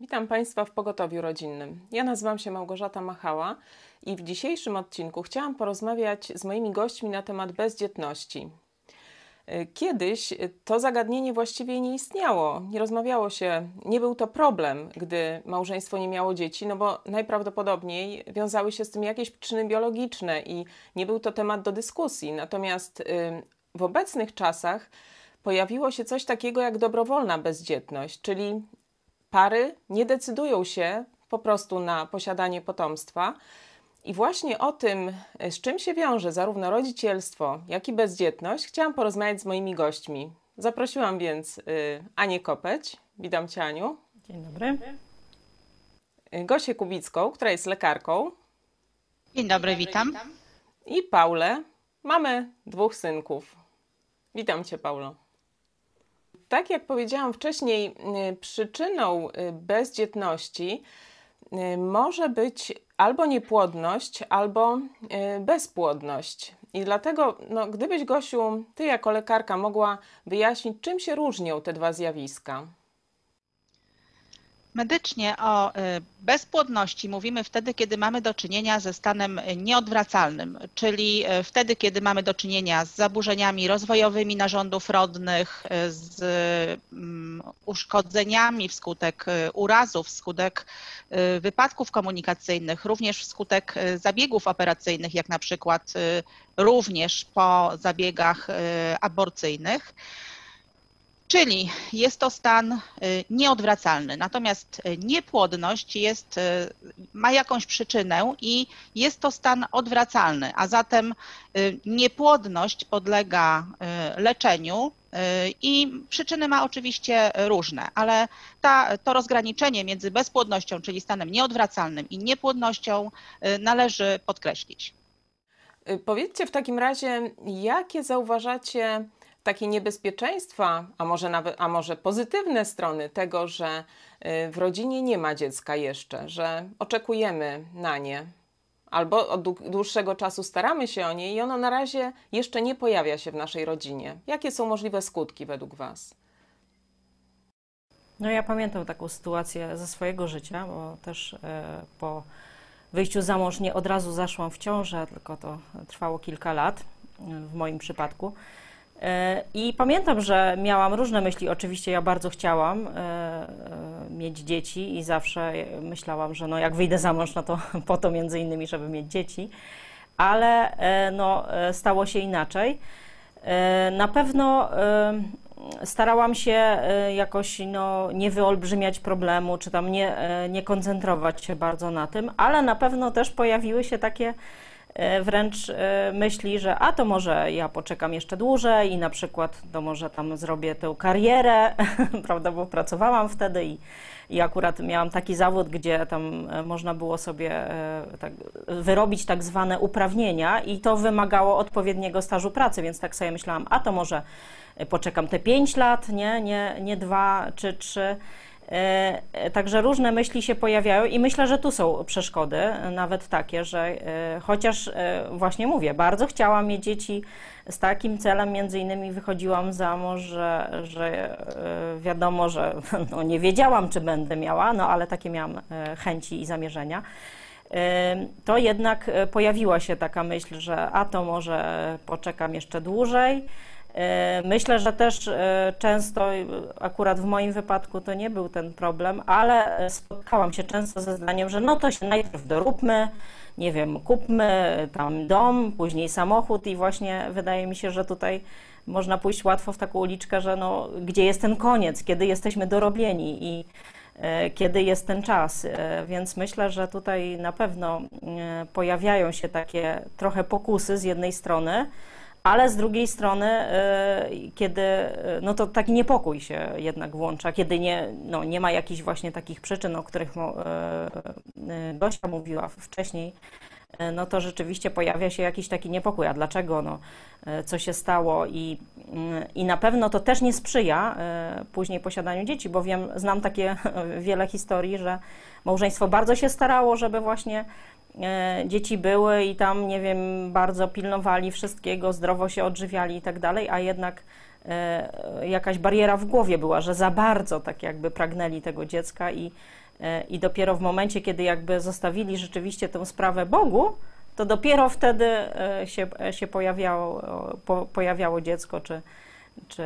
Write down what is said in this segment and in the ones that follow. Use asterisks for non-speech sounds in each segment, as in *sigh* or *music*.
Witam Państwa w Pogotowiu Rodzinnym. Ja nazywam się Małgorzata Machała i w dzisiejszym odcinku chciałam porozmawiać z moimi gośćmi na temat bezdzietności. Kiedyś to zagadnienie właściwie nie istniało, nie rozmawiało się, nie był to problem, gdy małżeństwo nie miało dzieci, no bo najprawdopodobniej wiązały się z tym jakieś przyczyny biologiczne i nie był to temat do dyskusji. Natomiast w obecnych czasach pojawiło się coś takiego jak dobrowolna bezdzietność, czyli pary nie decydują się po prostu na posiadanie potomstwa. I właśnie o tym, z czym się wiąże zarówno rodzicielstwo, jak i bezdzietność, chciałam porozmawiać z moimi gośćmi. Zaprosiłam więc y, Anię Kopeć. Witam Cię, Aniu. Dzień dobry. Y, Gosię Kubicką, która jest lekarką. Dzień dobry, witam. I Paulę. Mamy dwóch synków. Witam Cię, Paulo. Tak jak powiedziałam wcześniej, y, przyczyną bezdzietności może być albo niepłodność, albo bezpłodność. I dlatego, no, gdybyś, Gosiu, ty jako lekarka mogła wyjaśnić, czym się różnią te dwa zjawiska? Medycznie o y, bezpłodności mówimy wtedy, kiedy mamy do czynienia ze stanem nieodwracalnym, czyli y, wtedy, kiedy mamy do czynienia z zaburzeniami rozwojowymi narządów rodnych, y, z mm, uszkodzeniami wskutek urazów, wskutek wypadków komunikacyjnych, również wskutek zabiegów operacyjnych, jak na przykład również po zabiegach aborcyjnych. Czyli jest to stan y, nieodwracalny. Natomiast y, niepłodność jest, y, ma jakąś przyczynę i jest to stan odwracalny, a zatem niepłodność podlega leczeniu i przyczyny ma oczywiście różne, ale ta, to rozgraniczenie między bezpłodnością, czyli stanem nieodwracalnym i niepłodnością należy podkreślić. Powiedzcie w takim razie, jakie zauważacie takie niebezpieczeństwa, a może, nawet, a może pozytywne strony tego, że y, w rodzinie nie ma dziecka jeszcze, że oczekujemy na nie, albo od dłuższego czasu staramy się o nie i ono na razie jeszcze nie pojawia się w naszej rodzinie. Jakie są możliwe skutki według Was? No ja pamiętam taką sytuację ze swojego życia, bo też e, po wyjściu za mąż nie od razu zaszłam w ciążę, tylko to trwało kilka lat w moim przypadku. E, I pamiętam, że miałam różne myśli. Oczywiście ja bardzo chciałam e, e, mieć dzieci i zawsze myślałam, że no jak wyjdę za mąż, no to *laughs* po to między innymi, żeby mieć dzieci. Ale no, stało się inaczej. Na pewno starałam się jakoś no, nie wyolbrzymiać problemu, czy tam nie, nie koncentrować się bardzo na tym, ale na pewno też pojawiły się takie wręcz e, myśli, że a to może ja poczekam jeszcze dłużej i na przykład to może tam zrobię tę karierę, *laughs* prawda, bo pracowałam wtedy i, i akurat miałam taki zawód, gdzie tam e, można było sobie tak, wyrobić tak zwane uprawnienia i to wymagało odpowiedniego stażu pracy, więc tak sobie myślałam, a to może poczekam te 5 lat, nie, nie, nie 2 czy 3 E, e, także różne myśli się pojawiają i myślę, że tu są przeszkody, nawet takie, że e, chociaż właśnie mówię, bardzo chciałam mieć dzieci z takim celem, między innymi wychodziłam za mąż, że, że wiadomo, że *laughs* no nie wiedziałam, czy będę miała, no ale takie miałam chęci i zamierzenia to jednak pojawiła się taka myśl, że a to może poczekam jeszcze dłużej. E, myślę, że też e, często, akurat w moim wypadku to nie był ten problem, ale spotkałam się często ze zdaniem, że no to się najpierw doróbmy, nie wiem, kupmy tam dom, później samochód i właśnie wydaje mi się, że tutaj można pójść łatwo w taką uliczkę, że no, gdzie jest ten koniec, kiedy jesteśmy dorobieni i e, kiedy jest ten czas. Więc myślę, że tutaj na pewno pojawiają się takie trochę pokusy z jednej strony, ale z drugiej strony, e, kiedy, e, no to taki niepokój się jednak włącza, kiedy nie, no, nie ma jakichś właśnie takich przyczyn, o których e, Gosia mówiła wcześniej, no to rzeczywiście pojawia się jakiś taki niepokój. A dlaczego? No, co się stało? I, I na pewno to też nie sprzyja później posiadaniu dzieci, bo wiem, znam takie *laughs* wiele historii, że małżeństwo bardzo się starało, żeby właśnie dzieci były i tam, nie wiem, bardzo pilnowali wszystkiego, zdrowo się odżywiali i tak dalej, a jednak e, jakaś bariera w głowie była, że za bardzo tak jakby pragnęli tego dziecka i, I dopiero w momencie, kiedy jakby zostawili rzeczywiście tę sprawę Bogu, to dopiero wtedy się, się pojawiało, po, pojawiało dziecko, czy, czy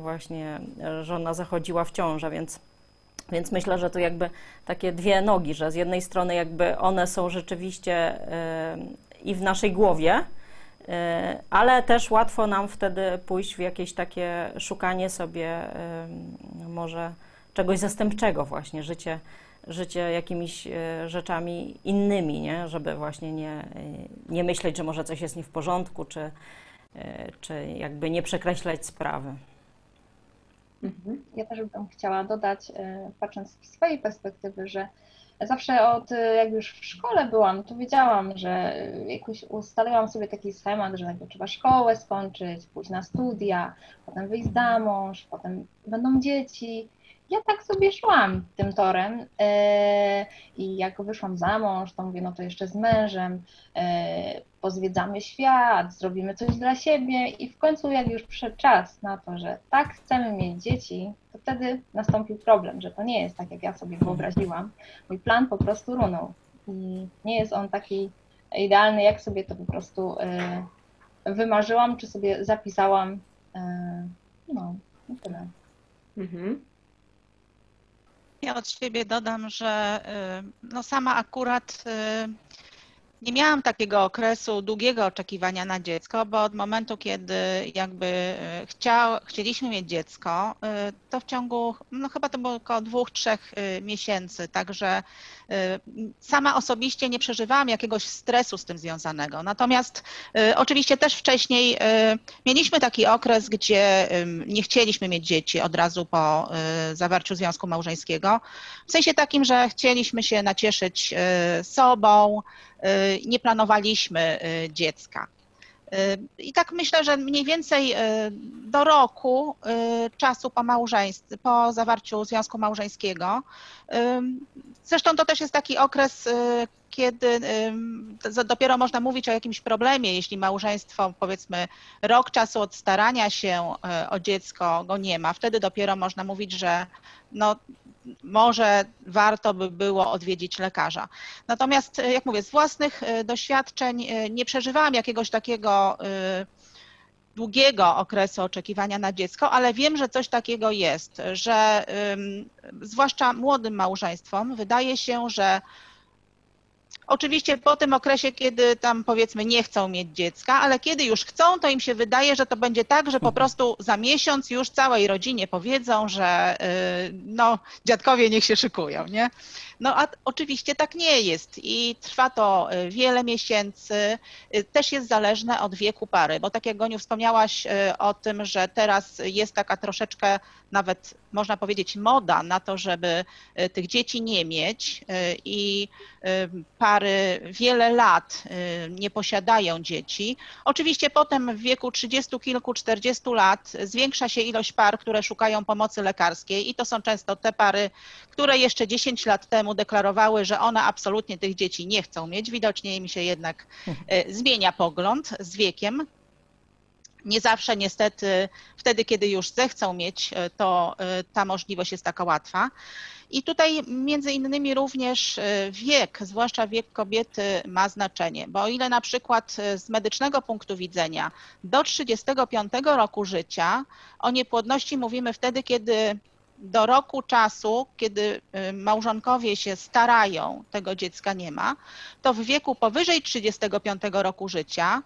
właśnie żona zachodziła w ciążę, więc więc myślę, że to jakby takie dwie nogi, że z jednej strony jakby one są rzeczywiście i w naszej głowie, ale też łatwo nam wtedy pójść w jakieś takie szukanie sobie może czegoś zastępczego właśnie, życie, życie jakimiś rzeczami innymi, nie? żeby właśnie nie, nie myśleć, że może coś jest nie w porządku, czy, czy jakby nie przekreślać sprawy. Mhm. Ja też bym chciała dodać, e, patrząc z swojej perspektywy, że zawsze od, e, jak już w szkole byłam, to wiedziałam, że jakoś ustaliłam sobie taki schemat, że najpierw trzeba szkołę skończyć, pójść na studia, potem wyjść za mąż, potem będą dzieci ja tak sobie szłam tym torem e, i jak wyszłam za mąż, to mówię, no to jeszcze z mężem, e, pozwiedzamy świat, zrobimy coś dla siebie i w końcu jak już przyszedł czas na to, że tak chcemy mieć dzieci, to wtedy nastąpił problem, że to nie jest tak, jak ja sobie wyobraziłam. Mój plan po prostu runął i nie jest on taki idealny, jak sobie to po prostu e, wymarzyłam, czy sobie zapisałam. No, i tyle. Mhm. Ja od siebie dodam, że y, no sama akurat y, nie miałam takiego okresu długiego oczekiwania na dziecko, bo od momentu, kiedy jakby e, chciał, chcieliśmy mieć dziecko, e, to w ciągu, no chyba to było około dwóch, trzech e, miesięcy, także sama osobiście nie przeżywałam jakiegoś stresu z tym związanego. Natomiast oczywiście też wcześniej mieliśmy taki okres, gdzie nie chcieliśmy mieć dzieci od razu po zawarciu związku małżeńskiego, w sensie takim, że chcieliśmy się nacieszyć sobą, nie planowaliśmy dziecka. I tak myślę, że mniej więcej do roku czasu po po zawarciu związku małżeńskiego. Zresztą to też jest taki okres, kiedy dopiero można mówić o jakimś problemie, jeśli małżeństwo, powiedzmy, rok czasu od starania się o dziecko go nie ma, wtedy dopiero można mówić, że no, może warto by było odwiedzić lekarza. Natomiast, e, jak mówię, z własnych e, doświadczeń e, nie przeżywałam jakiegoś takiego długiego okresu oczekiwania na dziecko, ale wiem, że coś takiego jest, że zwłaszcza młodym małżeństwom wydaje się, że Oczywiście po tym okresie, kiedy tam powiedzmy nie chcą mieć dziecka, ale kiedy już chcą, to im się wydaje, że to będzie tak, że po mhm. prostu za miesiąc już całej rodzinie powiedzą, że y, no dziadkowie niech się szykują, nie? No a oczywiście tak nie jest i trwa to y, wiele miesięcy, y, też jest zależne od wieku pary, bo tak jak Goniu wspomniałaś o tym, że teraz jest taka troszeczkę nawet można powiedzieć moda na to, żeby tych dzieci nie mieć i pary wiele lat nie posiadają dzieci. Oczywiście potem w wieku 30 kilku, 40 lat zwiększa się ilość par, które szukają pomocy lekarskiej i to są często te pary, które jeszcze 10 lat temu deklarowały, że one absolutnie tych dzieci nie chcą mieć. Widocznie im się jednak e, zmienia pogląd z wiekiem. Nie zawsze niestety wtedy, kiedy już zechcą mieć, e, to e, ta możliwość jest taka łatwa. I tutaj między innymi również wiek, zwłaszcza wiek kobiety ma znaczenie, bo o ile na przykład z medycznego punktu widzenia do 35 roku życia o niepłodności mówimy wtedy, kiedy do roku czasu, kiedy małżonkowie się starają, tego dziecka nie ma, to w wieku powyżej 35 roku życia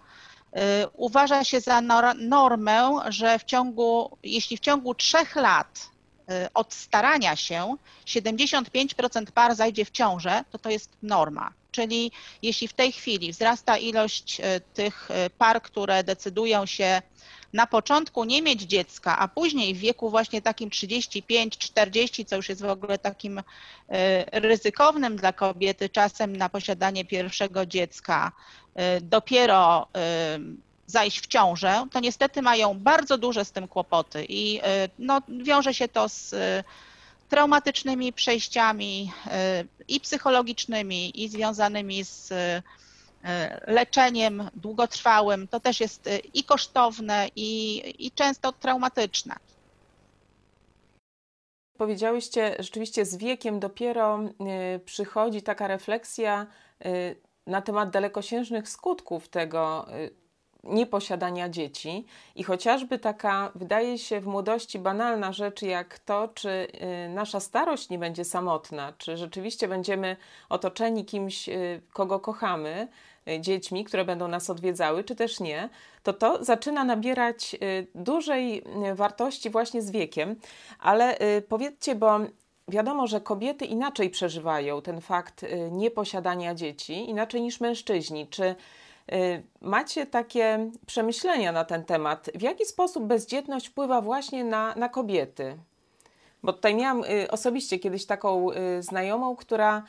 uważa się za normę, że w ciągu, jeśli w ciągu trzech lat y, od starania się 75% par zajdzie w ciążę, to to jest norma. Czyli jeśli w tej chwili wzrasta ilość tych par, które decydują się na początku nie mieć dziecka, a później w wieku właśnie takim 35-40, co już jest w ogóle takim ryzykownym dla kobiety czasem na posiadanie pierwszego dziecka, dopiero e, zajść w ciążę, to niestety mają bardzo duże z tym kłopoty i no, wiąże się to z traumatycznymi przejściami i psychologicznymi, i związanymi z leczeniem długotrwałym, to też jest i kosztowne, i, i często traumatyczne. powiedziałyście, rzeczywiście z wiekiem dopiero przychodzi taka refleksja na temat dalekosiężnych skutków tego nieposiadania dzieci i chociażby taka, wydaje się w młodości banalna rzecz, jak to, czy y, nasza starość nie będzie samotna, czy rzeczywiście będziemy otoczeni kimś, y, kogo kochamy, y, dziećmi, które będą nas odwiedzały, czy też nie, to to zaczyna nabierać dużej wartości właśnie z wiekiem. Ale powiedzcie, bo wiadomo, że kobiety inaczej przeżywają ten fakt nieposiadania dzieci, inaczej niż mężczyźni. Czy Y, macie takie przemyślenia na ten temat? W jaki sposób bezdzietność wpływa właśnie na, na kobiety? Bo tutaj miałam y, osobiście kiedyś taką y, znajomą, która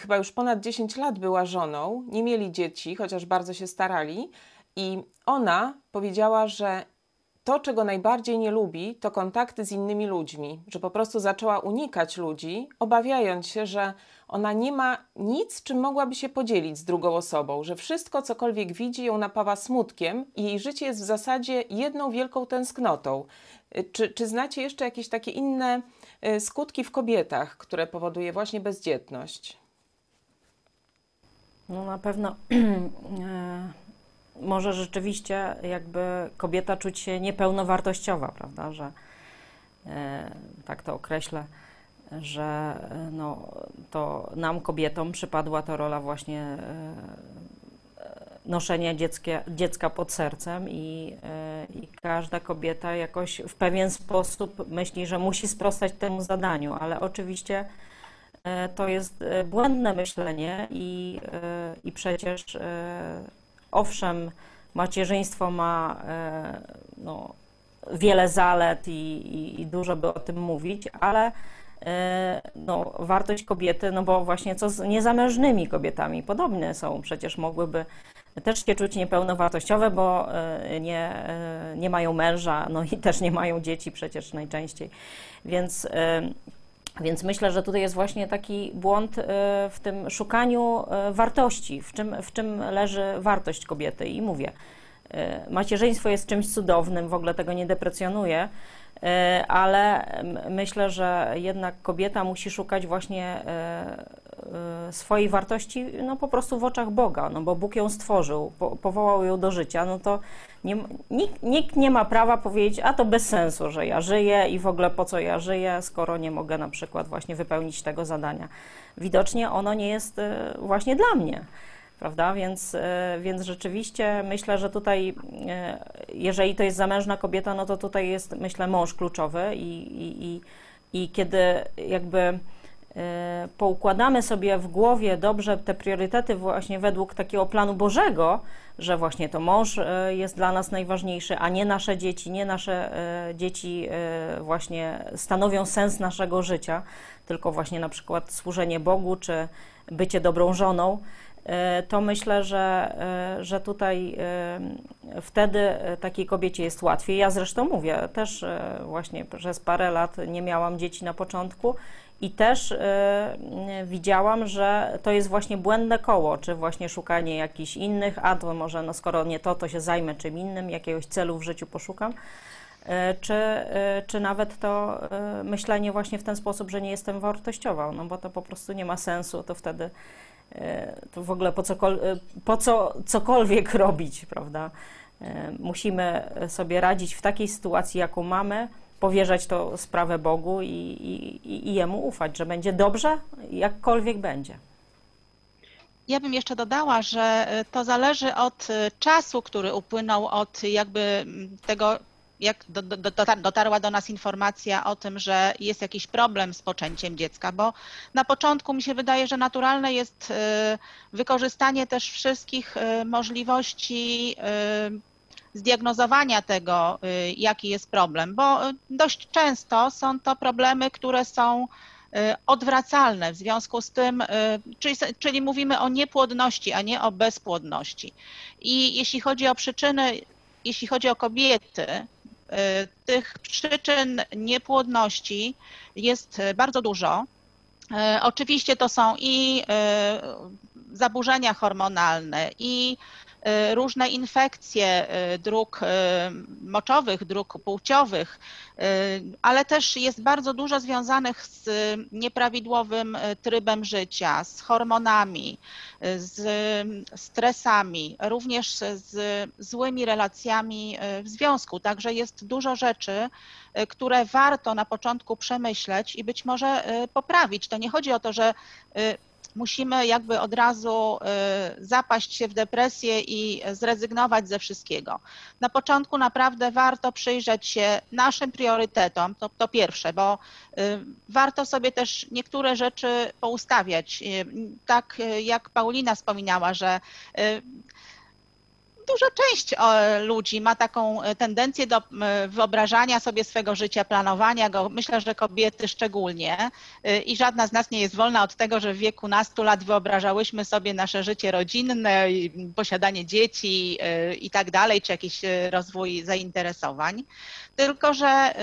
chyba już ponad 10 lat była żoną, nie mieli dzieci, chociaż bardzo się starali, i ona powiedziała, że to, czego najbardziej nie lubi, to kontakty z innymi ludźmi, że po prostu zaczęła unikać ludzi, obawiając się, że ona nie ma nic, czym mogłaby się podzielić z drugą osobą, że wszystko, cokolwiek widzi, ją napawa smutkiem i jej życie jest w zasadzie jedną wielką tęsknotą. Y, czy, czy znacie jeszcze jakieś takie inne y, skutki w kobietach, które powoduje właśnie bezdzietność? No na pewno *clears throat* e, może rzeczywiście jakby kobieta czuć się niepełnowartościowa, prawda, że e, tak to określę że e, no, to nam, kobietom, przypadła ta rola właśnie e, noszenia dziecka, dziecka pod sercem i, i każda kobieta jakoś w pewien sposób myśli, że musi sprostać temu zadaniu, ale oczywiście to jest błędne myślenie i, i przecież owszem, macierzyństwo ma no, wiele zalet i, i, i dużo by o tym mówić, ale E, no, wartość kobiety, no bo właśnie co z niezamężnymi kobietami, podobne są, przecież mogłyby też się czuć niepełnowartościowe, bo e, nie, e, nie mają męża, no i też nie mają dzieci przecież najczęściej. Więc, więc myślę, że tutaj jest właśnie taki błąd w tym szukaniu wartości, w czym, w czym leży wartość kobiety. I mówię, macierzyństwo jest czymś cudownym, w ogóle tego nie deprecjonuję, ale myślę, że jednak kobieta musi szukać właśnie swojej wartości no po prostu w oczach Boga, no bo Bóg ją stworzył, powołał ją do życia, no to nie, nikt, nikt nie ma prawa powiedzieć, a to bez sensu, że ja żyję i w ogóle po co ja żyję, skoro nie mogę na przykład właśnie wypełnić tego zadania. Widocznie ono nie jest właśnie dla mnie prawda? Więc, e, więc rzeczywiście myślę, że tutaj, jeżeli to jest zamężna kobieta, no to tutaj jest, myślę, mąż kluczowy i, i, i, i kiedy jakby poukładamy sobie w głowie dobrze te priorytety właśnie według takiego planu Bożego, że właśnie to mąż jest dla nas najważniejszy, a nie nasze dzieci, nie nasze dzieci właśnie stanowią sens naszego życia, tylko właśnie na przykład służenie Bogu czy bycie dobrą żoną, E, to myślę, że, e, że tutaj e, wtedy takiej kobiecie jest łatwiej. Ja zresztą mówię, też właśnie przez parę lat nie miałam dzieci na początku i też widziałam, że to jest właśnie błędne koło, czy właśnie szukanie jakichś innych, a to może no skoro nie to, to się zajmę czym innym, jakiegoś celu w życiu poszukam czy, czy nawet to myślenie właśnie w ten sposób, że nie jestem wartościowa, no bo to po prostu nie ma sensu, to wtedy to w ogóle po, cokol- po co cokolwiek robić, prawda? Musimy sobie radzić w takiej sytuacji, jaką mamy, powierzać to sprawę Bogu i, i, i Jemu ufać, że będzie dobrze, jakkolwiek będzie. Ja bym jeszcze dodała, że to zależy od czasu, który upłynął od jakby tego jak do, do, dotarła do nas informacja o tym, że jest jakiś problem z poczęciem dziecka, bo na początku mi się wydaje, że naturalne jest y, wykorzystanie też wszystkich możliwości zdiagnozowania tego, jaki jest problem, bo dość często są to problemy, które są odwracalne. W związku z tym, czyli, czyli mówimy o niepłodności, a nie o bezpłodności. I jeśli chodzi o przyczyny, jeśli chodzi o kobiety, tych przyczyn niepłodności jest bardzo dużo. Oczywiście to są i zaburzenia hormonalne, i różne infekcje dróg moczowych, dróg płciowych, ale też jest bardzo dużo związanych z nieprawidłowym trybem życia, z hormonami, z stresami, również z złymi relacjami w związku. Także jest dużo rzeczy, które warto na początku przemyśleć i być może poprawić. To nie chodzi o to, że musimy jakby od razu y, zapaść się w depresję i zrezygnować ze wszystkiego. Na początku naprawdę warto przyjrzeć się naszym priorytetom, to, to pierwsze, bo y, warto sobie też niektóre rzeczy poustawiać. Y, tak jak Paulina wspominała, że duża część ludzi ma taką e, tendencję do wyobrażania sobie swego życia, planowania go. Myślę, że kobiety szczególnie. E, I żadna z nas nie jest wolna od tego, że w wieku nastu lat wyobrażałyśmy sobie nasze życie rodzinne, posiadanie dzieci e, i tak dalej, czy jakiś rozwój zainteresowań. Tylko, że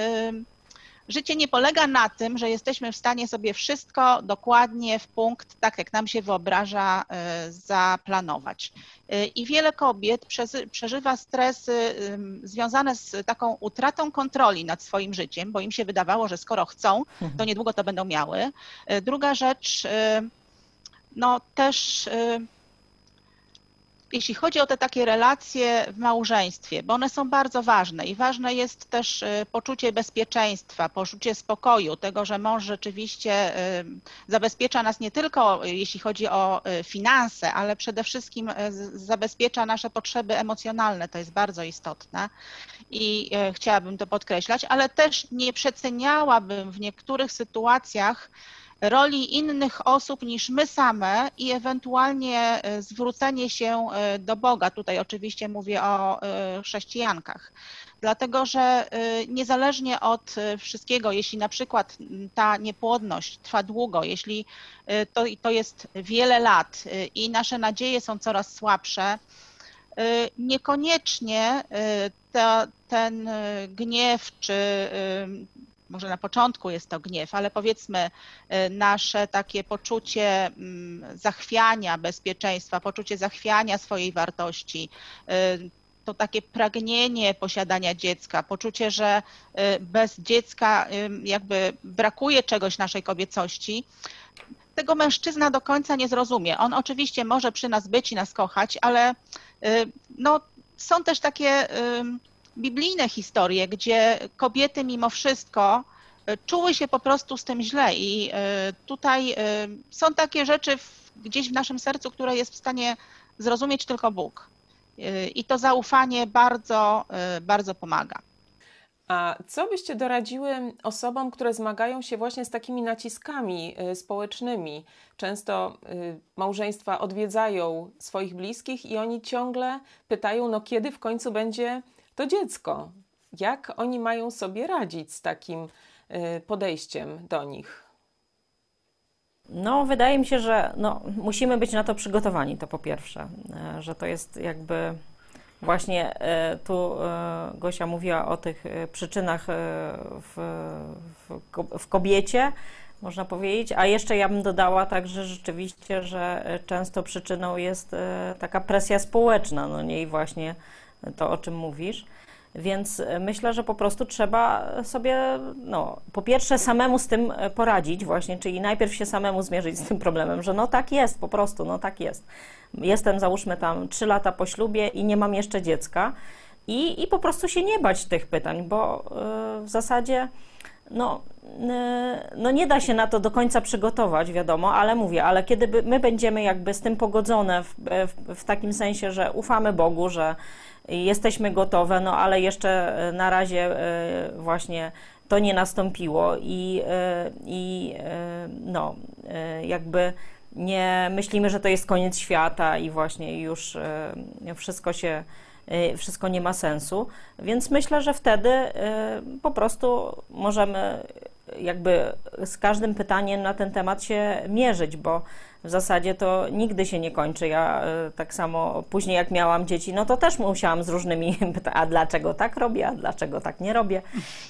Życie nie polega na tym, że jesteśmy w stanie sobie wszystko dokładnie w punkt, tak jak nam się wyobraża, e, zaplanować. E, I wiele kobiet przeżywa stresy związane z taką utratą kontroli nad swoim życiem, bo im się wydawało, że skoro chcą, to mhm. niedługo to będą miały. Druga rzecz, no też jeśli chodzi o te takie relacje w małżeństwie, bo one są bardzo ważne i ważne jest też y, poczucie bezpieczeństwa, poczucie spokoju, tego, że mąż rzeczywiście y, zabezpiecza nas nie tylko jeśli chodzi o y, finanse, ale przede wszystkim zabezpiecza nasze potrzeby emocjonalne, to jest bardzo istotne i chciałabym to podkreślać, ale też nie przeceniałabym w niektórych sytuacjach, roli innych osób niż my same i ewentualnie e, zwrócenie się e, do Boga. Tutaj oczywiście mówię o e, chrześcijankach. Dlatego, że niezależnie od wszystkiego, jeśli na przykład ta niepłodność trwa długo, jeśli to, to jest wiele lat i nasze nadzieje są coraz słabsze, niekoniecznie to, ten gniew czy może na początku jest to gniew, ale powiedzmy y, nasze takie poczucie mm, zachwiania bezpieczeństwa, poczucie zachwiania swojej wartości, y, to takie pragnienie posiadania dziecka, poczucie, że y, bez dziecka jakby brakuje czegoś naszej kobiecości, tego mężczyzna do końca nie zrozumie. On oczywiście może przy nas być i nas kochać, ale no, są też takie biblijne historie, gdzie kobiety mimo wszystko e, czuły się po prostu z tym źle i e, tutaj e, są takie rzeczy gdzieś w naszym sercu, które jest w stanie zrozumieć tylko Bóg. I to zaufanie bardzo, bardzo pomaga. A co byście doradziły osobom, które zmagają się właśnie z takimi naciskami społecznymi? Często małżeństwa odwiedzają swoich bliskich i oni ciągle pytają, no kiedy w końcu będzie to dziecko. Jak oni mają sobie radzić z takim y, podejściem do nich? No, wydaje mi się, że no, musimy być na to przygotowani, to po pierwsze, e, że to jest jakby właśnie e, tu e, Gosia mówiła o tych przyczynach w, w, kobiecie, można powiedzieć, a jeszcze ja bym dodała także rzeczywiście, że często przyczyną jest taka presja społeczna, no nie i właśnie to, o czym mówisz. Więc e, myślę, że po prostu trzeba sobie, no, po pierwsze samemu z tym e, poradzić właśnie, czyli najpierw się samemu zmierzyć z tym problemem, że no tak jest, po prostu, no tak jest. Jestem załóżmy tam trzy lata po ślubie i nie mam jeszcze dziecka i, i po prostu się nie bać tych pytań, bo yy, w zasadzie no, no nie da się na to do końca przygotować, wiadomo, ale mówię, ale kiedy my będziemy jakby z tym pogodzone w, w, w takim sensie, że ufamy Bogu, że jesteśmy gotowe, no ale jeszcze e, na razie e, właśnie to nie nastąpiło i, e, i no, jakby nie myślimy, że to jest koniec świata i właśnie już wszystko się, wszystko nie ma sensu. Więc myślę, że wtedy po prostu możemy jakby z każdym pytaniem na ten temat się mierzyć, bo w zasadzie to nigdy się nie kończy. Ja e, tak samo później jak miałam dzieci, no to też musiałam z różnymi *laughs* a dlaczego tak robię, a dlaczego tak nie robię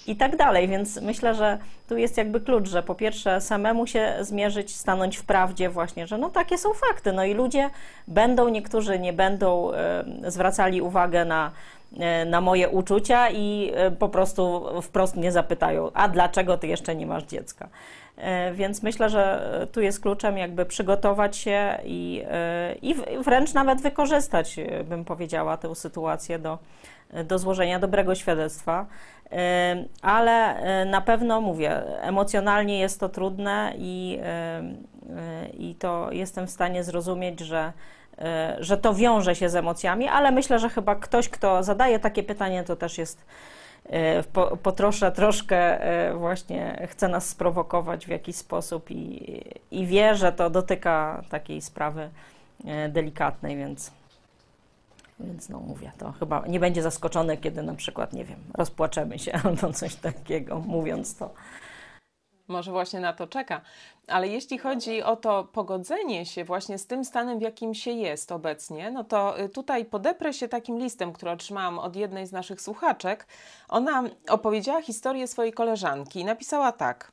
i tak dalej. Więc myślę, że tu jest jakby klucz, że po pierwsze samemu się zmierzyć, stanąć w prawdzie właśnie, że no takie są fakty. No i ludzie będą, niektórzy nie będą e, zwracali uwagę na e, na moje uczucia i po prostu wprost mnie zapytają, a dlaczego ty jeszcze nie masz dziecka? E, więc myślę, że tu jest kluczem jakby przygotować się i, e, i wręcz nawet wykorzystać, e, bym powiedziała, tę sytuację do, do złożenia dobrego świadectwa. Ale na pewno mówię, emocjonalnie jest to trudne i, i to jestem w stanie zrozumieć, że, że to wiąże się z emocjami, ale myślę, że chyba ktoś, kto zadaje takie pytanie, to też jest po, potroszę troszkę e, właśnie chce nas sprowokować w jakiś sposób i, i wie, że to dotyka takiej sprawy e, delikatnej, więc, więc no mówię, to chyba nie będzie zaskoczony, kiedy na przykład, nie wiem, rozpłaczemy się *laughs* albo coś takiego, mówiąc to. Może właśnie na to czeka. Ale jeśli chodzi o to pogodzenie się właśnie z tym stanem, w jakim się jest obecnie, no to y, tutaj podeprę się takim listem, który otrzymałam od jednej z naszych słuchaczek. Ona opowiedziała historię swojej koleżanki i napisała tak.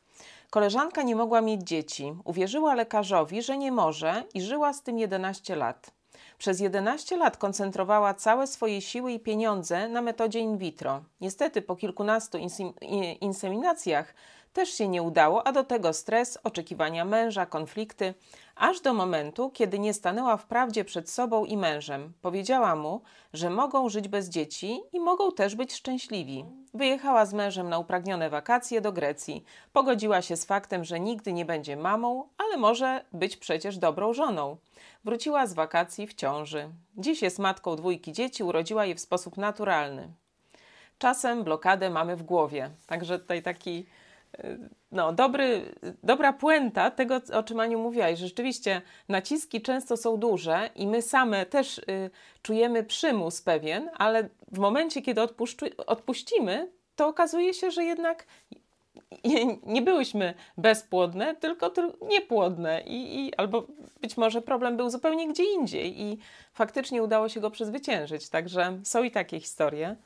Koleżanka nie mogła mieć dzieci. Uwierzyła lekarzowi, że nie może i żyła z tym 11 lat. Przez 11 lat koncentrowała całe swoje siły i pieniądze na metodzie in vitro. Niestety po kilkunastu inseminacjach też się nie udało, a do tego stres, oczekiwania męża, konflikty, aż do momentu, kiedy nie stanęła wprawdzie przed sobą i mężem. Powiedziała mu, że mogą żyć bez dzieci i mogą też być szczęśliwi. Wyjechała z mężem na upragnione wakacje do Grecji. Pogodziła się z faktem, że nigdy nie będzie mamą, ale może być przecież dobrą żoną. Wróciła z wakacji w ciąży. Dziś jest matką dwójki dzieci, urodziła je w sposób naturalny. Czasem blokadę mamy w głowie. Także tutaj taki no, dobry, dobra puenta tego, o czym Aniu mówiłaś. Rzeczywiście naciski często są duże i my same też y, czujemy przymus pewien, ale w momencie, kiedy odpuścimy, to okazuje się, że jednak nie byłyśmy bezpłodne, tylko niepłodne I, i, albo być może problem był zupełnie gdzie indziej i faktycznie udało się go przezwyciężyć. Także są i takie historie.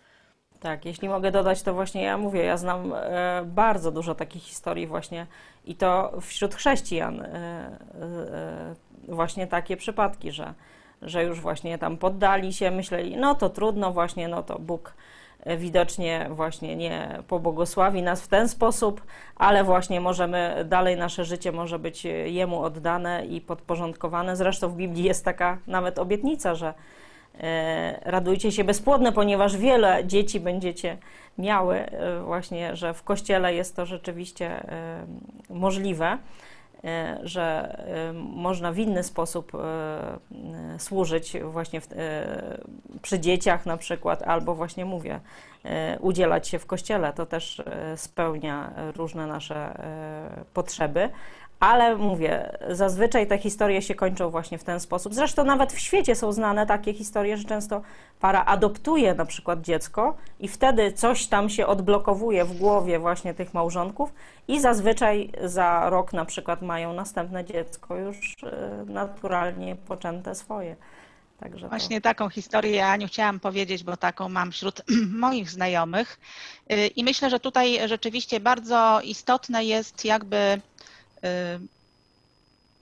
Tak, jeśli mogę dodać, to właśnie ja mówię, ja znam e, bardzo dużo takich historii właśnie i to wśród chrześcijan e, e, właśnie takie przypadki, że, że już właśnie tam poddali się, myśleli, no to trudno właśnie, no to Bóg widocznie właśnie nie pobłogosławi nas w ten sposób, ale właśnie możemy, dalej nasze życie może być Jemu oddane i podporządkowane. Zresztą w Biblii jest taka nawet obietnica, że radujcie się bezpłodne, ponieważ wiele dzieci będziecie miały, e, właśnie, że w kościele jest to rzeczywiście e, możliwe, że można w inny sposób służyć właśnie w, przy dzieciach na przykład, albo właśnie mówię, udzielać się w kościele. To też spełnia różne nasze potrzeby. Ale mówię, zazwyczaj te historie się kończą właśnie w ten sposób. Zresztą nawet w świecie są znane takie historie, że często para adoptuje na przykład dziecko i wtedy coś tam się odblokowuje w głowie właśnie tych małżonków i zazwyczaj za rok na przykład mają następne dziecko już e, naturalnie poczęte swoje. Także Właśnie to... taką historię ja Aniu chciałam powiedzieć, bo taką mam wśród *clears throat* moich znajomych y, i myślę, że tutaj rzeczywiście bardzo istotne jest jakby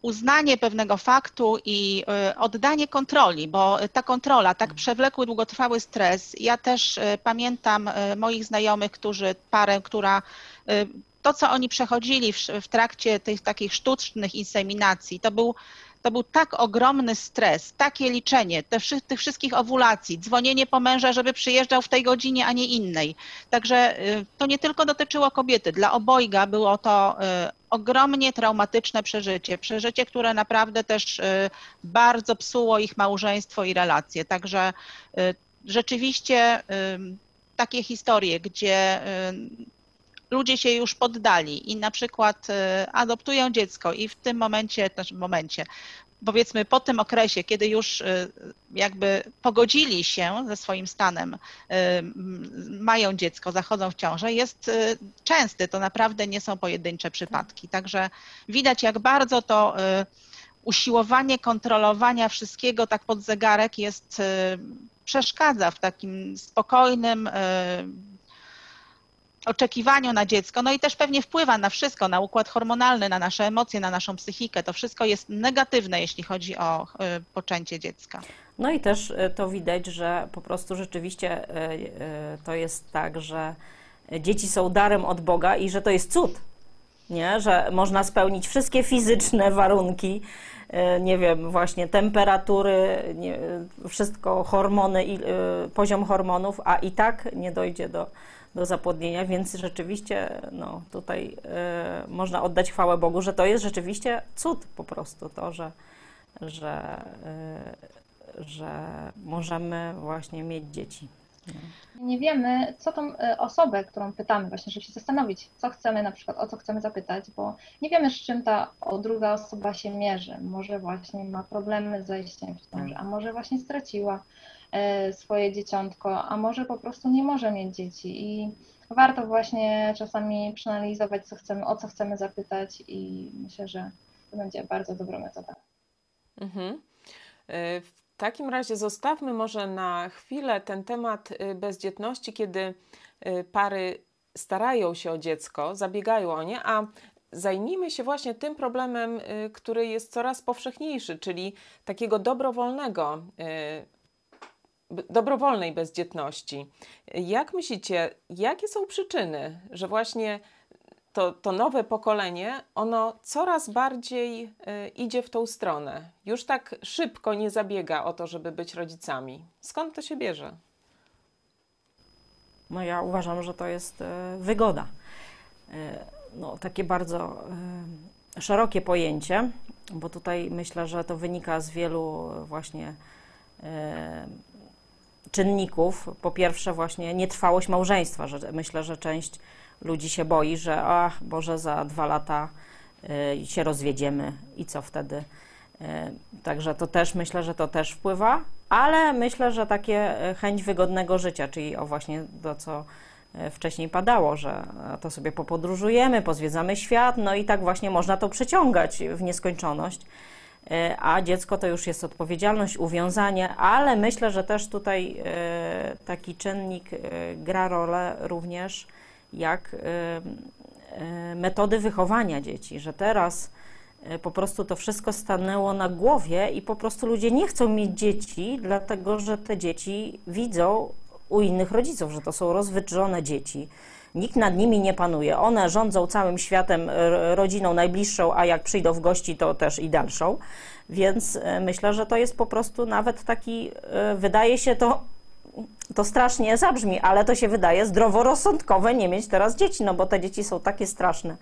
uznanie pewnego faktu i y, oddanie kontroli, bo ta kontrola, tak przewlekły, długotrwały stres. Ja też y, pamiętam moich znajomych, którzy, parę, która to, co oni przechodzili w, w trakcie tych takich sztucznych inseminacji, to był to był tak ogromny stres, takie liczenie te, tych wszystkich owulacji, dzwonienie po męża, żeby przyjeżdżał w tej godzinie, a nie innej. Także y, to nie tylko dotyczyło kobiety, dla obojga było to y, ogromnie traumatyczne przeżycie, przeżycie, które naprawdę też y, bardzo psuło ich małżeństwo i relacje. Także rzeczywiście takie historie, gdzie ludzie się już poddali i na przykład adoptują dziecko i w tym momencie, znaczy w momencie, powiedzmy po tym okresie, kiedy już jakby pogodzili się ze swoim stanem, mają dziecko, zachodzą w ciążę, jest częsty. To naprawdę nie są pojedyncze przypadki. Także widać, jak bardzo to usiłowanie kontrolowania wszystkiego tak pod zegarek jest, przeszkadza w takim spokojnym, oczekiwaniu na dziecko, no i też pewnie wpływa na wszystko, na układ hormonalny, na nasze emocje, na naszą psychikę. To wszystko jest negatywne, jeśli chodzi o e, poczęcie dziecka. No i też e, to widać, że po prostu rzeczywiście e, to jest tak, że dzieci są darem od Boga i że to jest cud, nie? że można spełnić wszystkie fizyczne warunki, nie wiem, właśnie temperatury, nie, wszystko, hormony, poziom hormonów, a i tak nie dojdzie do, do zapłodnienia, więc rzeczywiście no, tutaj y, można oddać chwałę Bogu, że to jest rzeczywiście cud po prostu, to, że, że, y, że możemy właśnie mieć dzieci. Nie wiemy, co tą y, osobę, którą pytamy, właśnie, żeby się zastanowić, co chcemy na przykład, o co chcemy zapytać, bo nie wiemy, z czym ta druga osoba się mierzy. Może właśnie ma problemy z zajściem w ciążę, a może właśnie straciła E, swoje dzieciątko, a może po prostu nie może mieć dzieci i warto właśnie czasami przeanalizować, co chcemy, o co chcemy zapytać i myślę, że to będzie bardzo dobra metoda. Mhm. E, w takim razie zostawmy może na chwilę ten temat e, bezdzietności, kiedy pary starają się o dziecko, zabiegają o nie, a zajmijmy się właśnie tym problemem, który jest coraz powszechniejszy, czyli takiego dobrowolnego dobrowolnej bezdzietności. Jak myślicie, jakie są przyczyny, że właśnie to, to nowe pokolenie, ono coraz bardziej y, idzie w tą stronę. Już tak szybko nie zabiega o to, żeby być rodzicami. Skąd to się bierze? No ja uważam, że to jest y, wygoda. Y, no, takie bardzo szerokie pojęcie, bo tutaj myślę, że to wynika z wielu właśnie czynników. Po pierwsze, właśnie nietrwałość małżeństwa, że myślę, że część ludzi się boi, że ach, Boże, za dwa lata y, się rozwiedziemy i co wtedy. Y, także to też myślę, że to też wpływa, ale myślę, że takie y, chęć wygodnego życia, czyli o właśnie to, co wcześniej padało, że to sobie popodróżujemy, pozwiedzamy świat, no i tak właśnie można to przeciągać w nieskończoność. E, a dziecko to już jest odpowiedzialność, uwiązanie, ale myślę, że też tutaj e, taki czynnik e, gra rolę również jak metody wychowania dzieci, że teraz po prostu to wszystko stanęło na głowie i po prostu ludzie nie chcą mieć dzieci, dlatego że te dzieci widzą u innych rodziców, że to są rozwydrzone dzieci nikt nad nimi nie panuje. One rządzą całym światem, rodziną najbliższą, a jak przyjdą w gości, to też i dalszą. Więc e, myślę, że to jest po prostu nawet taki, e, wydaje się to to strasznie zabrzmi, ale to się wydaje zdroworozsądkowe nie mieć teraz dzieci, no bo te dzieci są takie straszne,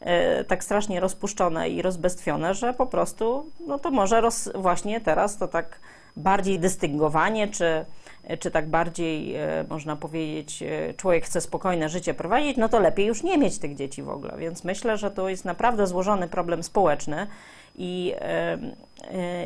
e, tak strasznie rozpuszczone i rozbestwione, że po prostu, no to może roz, właśnie teraz to tak bardziej dystyngowanie, czy, czy tak bardziej, e, można powiedzieć, e, człowiek chce spokojne życie prowadzić, no to lepiej już nie mieć tych dzieci w ogóle. Więc myślę, że to jest naprawdę złożony problem społeczny i, e,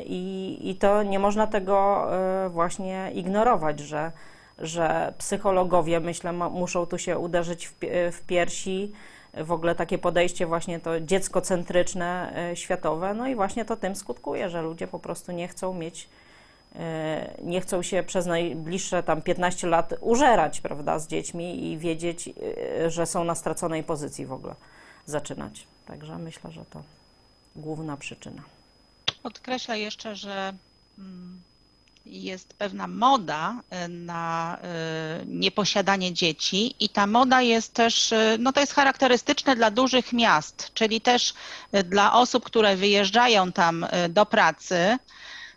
i, i to nie można tego właśnie ignorować, że, że psychologowie, myślę, muszą tu się uderzyć w, w piersi, w ogóle takie podejście właśnie to dzieckocentryczne, światowe, no i właśnie to tym skutkuje, że ludzie po prostu nie chcą mieć nie chcą się przez najbliższe tam 15 lat użerać, prawda, z dziećmi i wiedzieć, e, że są na straconej pozycji w ogóle zaczynać. Także myślę, że to główna przyczyna. Podkreślę jeszcze, że mm, jest pewna moda e, na nieposiadanie dzieci i ta moda jest też, no to jest charakterystyczne dla dużych miast, czyli też dla osób, które wyjeżdżają tam do pracy,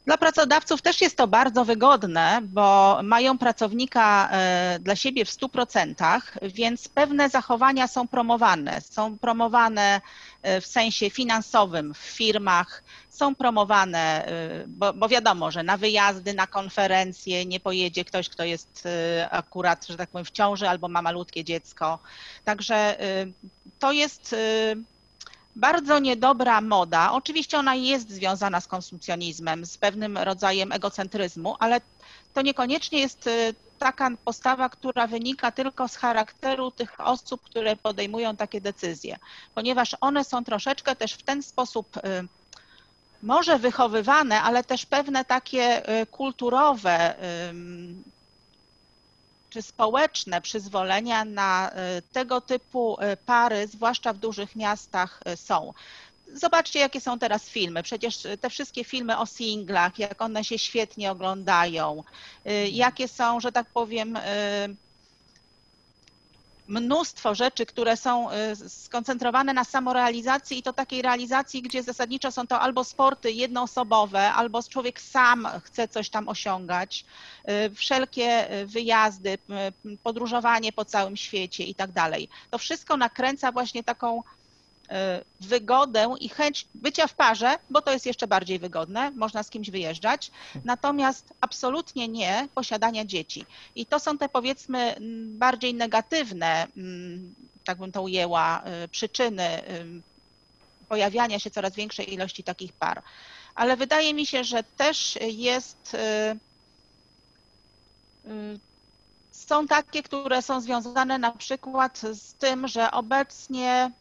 dla pracodawców też jest to bardzo wygodne, bo mają pracownika e, dla siebie w 100%, więc pewne zachowania są promowane. Są promowane e, w sensie finansowym w firmach, są promowane, e, bo, bo wiadomo, że na wyjazdy, na konferencje nie pojedzie ktoś, kto jest akurat, że tak powiem, w ciąży albo ma malutkie dziecko. Także to jest bardzo niedobra moda. Oczywiście ona jest związana z konsumpcjonizmem, z pewnym rodzajem egocentryzmu, ale to niekoniecznie jest y, taka postawa, która wynika tylko z charakteru tych osób, które podejmują takie decyzje, ponieważ one są troszeczkę też w ten sposób y, może wychowywane, ale też pewne takie y, kulturowe czy społeczne przyzwolenia na tego typu pary, zwłaszcza w dużych miastach, są. Zobaczcie, jakie są teraz filmy. Przecież te wszystkie filmy o singlach, jak one się świetnie oglądają, jakie są, że tak powiem, mnóstwo rzeczy, które są y, skoncentrowane na samorealizacji i to takiej realizacji, gdzie zasadniczo są to albo sporty jednoosobowe, albo człowiek sam chce coś tam osiągać, wszelkie wyjazdy, podróżowanie po całym świecie i tak dalej. To wszystko nakręca właśnie taką wygodę i chęć bycia w parze, bo to jest jeszcze bardziej wygodne, można z kimś wyjeżdżać, natomiast absolutnie nie posiadania dzieci. I to są te powiedzmy bardziej negatywne, tak bym to ujęła, e, przyczyny pojawiania się coraz większej ilości takich par. Ale wydaje mi się, że też jest e, są takie, które są związane na przykład z tym, że obecnie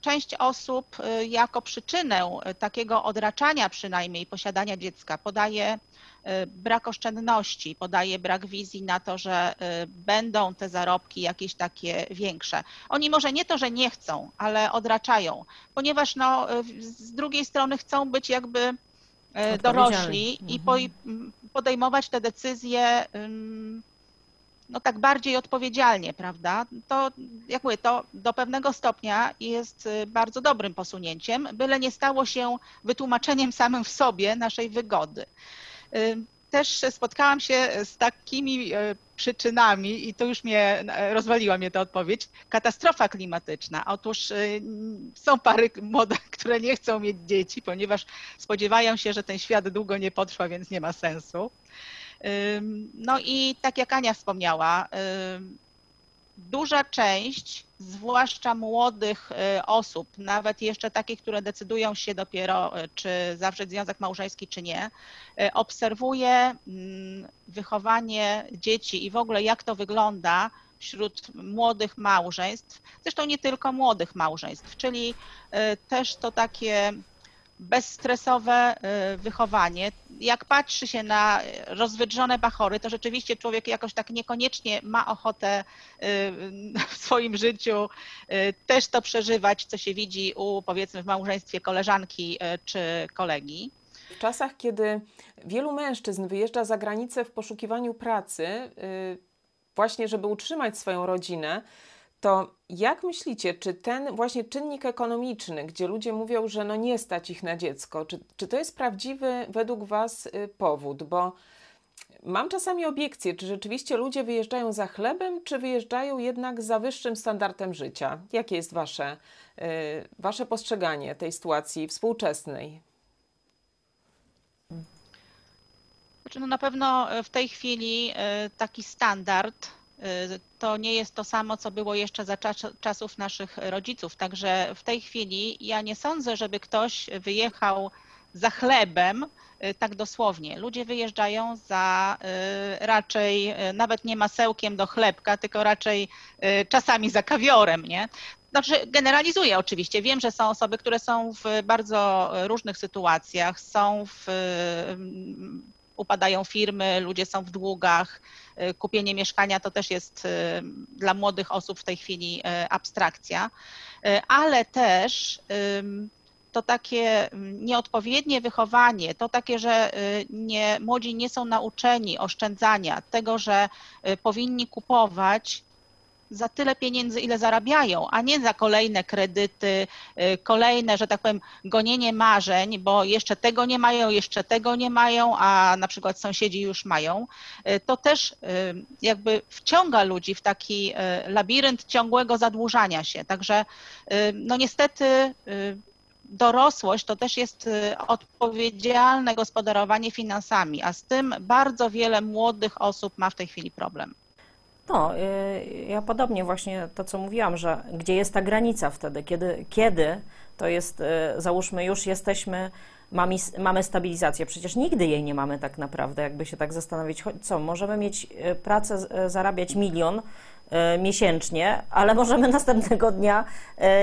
część osób y, jako przyczynę y, takiego odraczania przynajmniej posiadania dziecka podaje y, brak oszczędności, podaje brak wizji na to, że będą te zarobki jakieś takie większe. Oni może nie to, że nie chcą, ale odraczają, ponieważ no, z drugiej strony chcą być jakby dorośli i mhm. podejmować te decyzje no tak bardziej odpowiedzialnie, prawda? To, jak mówię, to do pewnego stopnia jest y, bardzo dobrym posunięciem, byle nie stało się wytłumaczeniem samym w sobie naszej wygody. Y, też spotkałam się z takimi y, przyczynami i to już mnie, rozwaliła mnie ta odpowiedź, katastrofa klimatyczna. Otóż są pary młode, *laughs* które nie chcą mieć dzieci, ponieważ spodziewają się, że ten świat długo nie potrwa, więc nie ma sensu. No i tak jak Ania wspomniała, duża część, zwłaszcza młodych y, osób, nawet jeszcze takich, które decydują się dopiero, y, czy zawrzeć związek małżeński, czy nie, y, obserwuje wychowanie dzieci i w ogóle jak to wygląda wśród młodych małżeństw, zresztą nie tylko młodych małżeństw, czyli też to takie bezstresowe y, wychowanie. Jak patrzy się na rozwydrzone bachory, to rzeczywiście człowiek jakoś tak niekoniecznie ma ochotę y, w swoim życiu y, też to przeżywać, co się widzi u powiedzmy w małżeństwie koleżanki czy kolegi. W czasach, kiedy wielu mężczyzn wyjeżdża za granicę w poszukiwaniu pracy, właśnie żeby utrzymać swoją rodzinę, to jak myślicie, czy ten właśnie czynnik ekonomiczny, gdzie ludzie mówią, że no nie stać ich na dziecko, czy, czy to jest prawdziwy według Was y, powód? Bo mam czasami obiekcje, czy rzeczywiście ludzie wyjeżdżają za chlebem, czy wyjeżdżają jednak za wyższym standardem życia? Jakie jest Wasze, y, wasze postrzeganie tej sytuacji współczesnej? Znaczy, no na pewno w tej chwili y, taki standard Y, to nie jest to samo, co było jeszcze za czasów naszych rodziców. Także w tej chwili ja nie sądzę, żeby ktoś wyjechał za chlebem, y, tak dosłownie. Ludzie wyjeżdżają za y, raczej nawet nie masełkiem do chlebka, tylko raczej czasami za kawiorem, nie? Znaczy, generalizuję oczywiście. Wiem, że są osoby, które są w bardzo różnych sytuacjach, są w upadają firmy, ludzie są w długach, y, kupienie mieszkania to też jest y, dla młodych osób w tej chwili y, abstrakcja, ale też to takie nieodpowiednie wychowanie, to takie, że nie, młodzi nie są nauczeni oszczędzania, tego, że powinni kupować za tyle pieniędzy, ile zarabiają, a nie za kolejne kredyty, y, kolejne, że tak powiem, gonienie marzeń, bo jeszcze tego nie mają, jeszcze tego nie mają, a na przykład sąsiedzi już mają, y, to też y, jakby wciąga ludzi w taki labirynt ciągłego zadłużania się. Także no niestety dorosłość to też jest odpowiedzialne gospodarowanie finansami, a z tym bardzo wiele młodych osób ma w tej chwili problem. No, y, ja podobnie właśnie to, co mówiłam, że gdzie jest ta granica wtedy, kiedy, kiedy to jest, y, załóżmy, już jesteśmy, mamy, mamy stabilizację. Przecież nigdy jej nie mamy tak naprawdę, jakby się tak zastanowić. Co, możemy mieć y, pracę, zarabiać milion miesięcznie, ale możemy *laughs* następnego dnia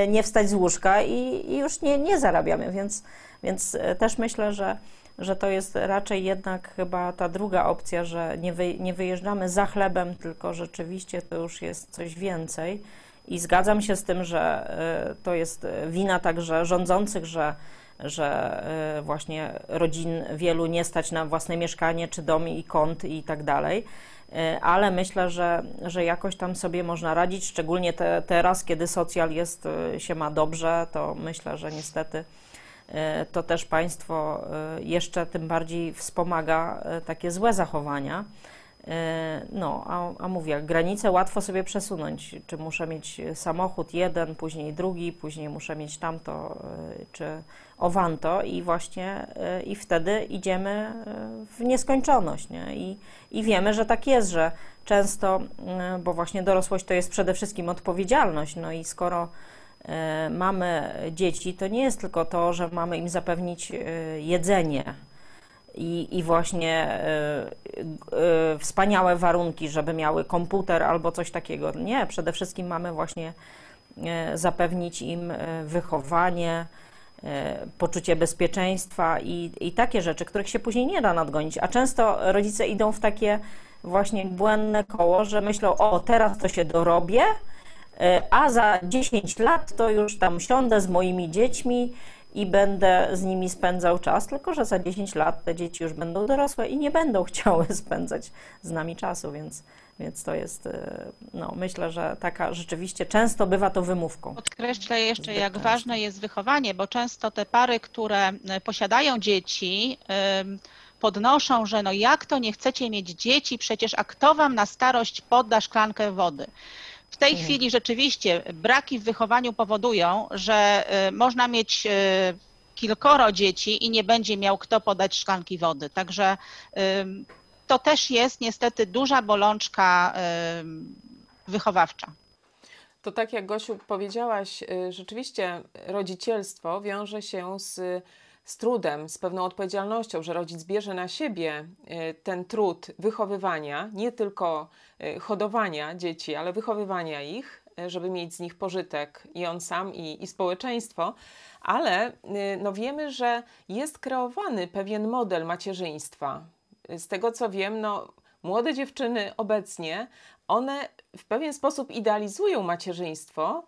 nie wstać z łóżka i, i już nie, nie zarabiamy, więc, więc też myślę, że że to jest raczej jednak chyba ta druga opcja, że nie, wy, nie wyjeżdżamy za chlebem, tylko rzeczywiście to już jest coś więcej. I zgadzam się z tym, że y, to jest wina także rządzących, że, że y, właśnie rodzin wielu nie stać na własne mieszkanie, czy dom i kąt i tak dalej. Y, ale myślę, że, że jakoś tam sobie można radzić, szczególnie te, teraz, kiedy socjal jest, się ma dobrze, to myślę, że niestety to też państwo e, jeszcze tym bardziej wspomaga e, takie złe zachowania. No, a, a mówię, granice łatwo sobie przesunąć. Czy muszę mieć samochód jeden, później drugi, później muszę mieć tamto, czy owanto i właśnie i wtedy idziemy w nieskończoność. Nie? I, I wiemy, że tak jest, że często, bo właśnie dorosłość to jest przede wszystkim odpowiedzialność. No i skoro E, mamy dzieci, to nie jest tylko to, że mamy im zapewnić e, jedzenie i, i właśnie e, wspaniałe warunki, żeby miały komputer albo coś takiego. Nie, przede wszystkim mamy właśnie zapewnić im wychowanie, poczucie bezpieczeństwa i, i takie rzeczy, których się później nie da nadgonić. A często rodzice idą w takie właśnie błędne koło, że myślą, o teraz to się dorobię, E, a za 10 lat to już tam siądę z moimi dziećmi i będę z nimi spędzał czas, tylko że za 10 lat te dzieci już będą dorosłe i nie będą *laughs* chciały spędzać z nami czasu, więc, więc to jest, e, no myślę, że taka rzeczywiście często bywa to wymówką. Podkreślę jeszcze, jak ważne jest wychowanie, bo często te pary, które e, posiadają dzieci, podnoszą, że no jak to nie chcecie mieć dzieci, przecież a kto wam na starość podda szklankę wody? W tej mhm. chwili rzeczywiście braki w wychowaniu powodują, że y, można mieć y, kilkoro dzieci i nie będzie miał kto podać szklanki wody. Także to też jest niestety duża bolączka wychowawcza. To tak jak Gosiu powiedziałaś, y, rzeczywiście rodzicielstwo wiąże się z z trudem, z pewną odpowiedzialnością, że rodzic bierze na siebie y, ten trud wychowywania, nie tylko y, hodowania dzieci, ale wychowywania ich, y, żeby mieć z nich pożytek i on sam, i, i społeczeństwo, ale no wiemy, że jest kreowany pewien model macierzyństwa. Z tego co wiem, no, młode dziewczyny obecnie, one w pewien sposób idealizują macierzyństwo,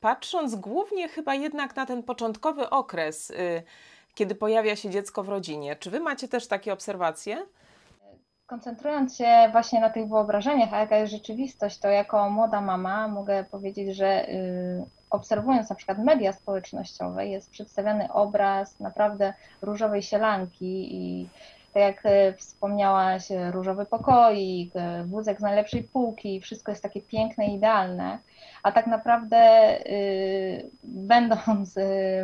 patrząc głównie chyba jednak na ten początkowy okres, y, kiedy pojawia się dziecko w rodzinie. Czy wy macie też takie obserwacje? Koncentrując się właśnie na tych wyobrażeniach, a jaka jest rzeczywistość, to jako młoda mama mogę powiedzieć, że y, obserwując na przykład media społecznościowe, jest przedstawiany obraz naprawdę różowej sielanki i tak jak e, wspomniałaś, e, różowy pokoik, e, wózek z najlepszej półki, wszystko jest takie piękne idealne, a tak naprawdę y, *laughs* będąc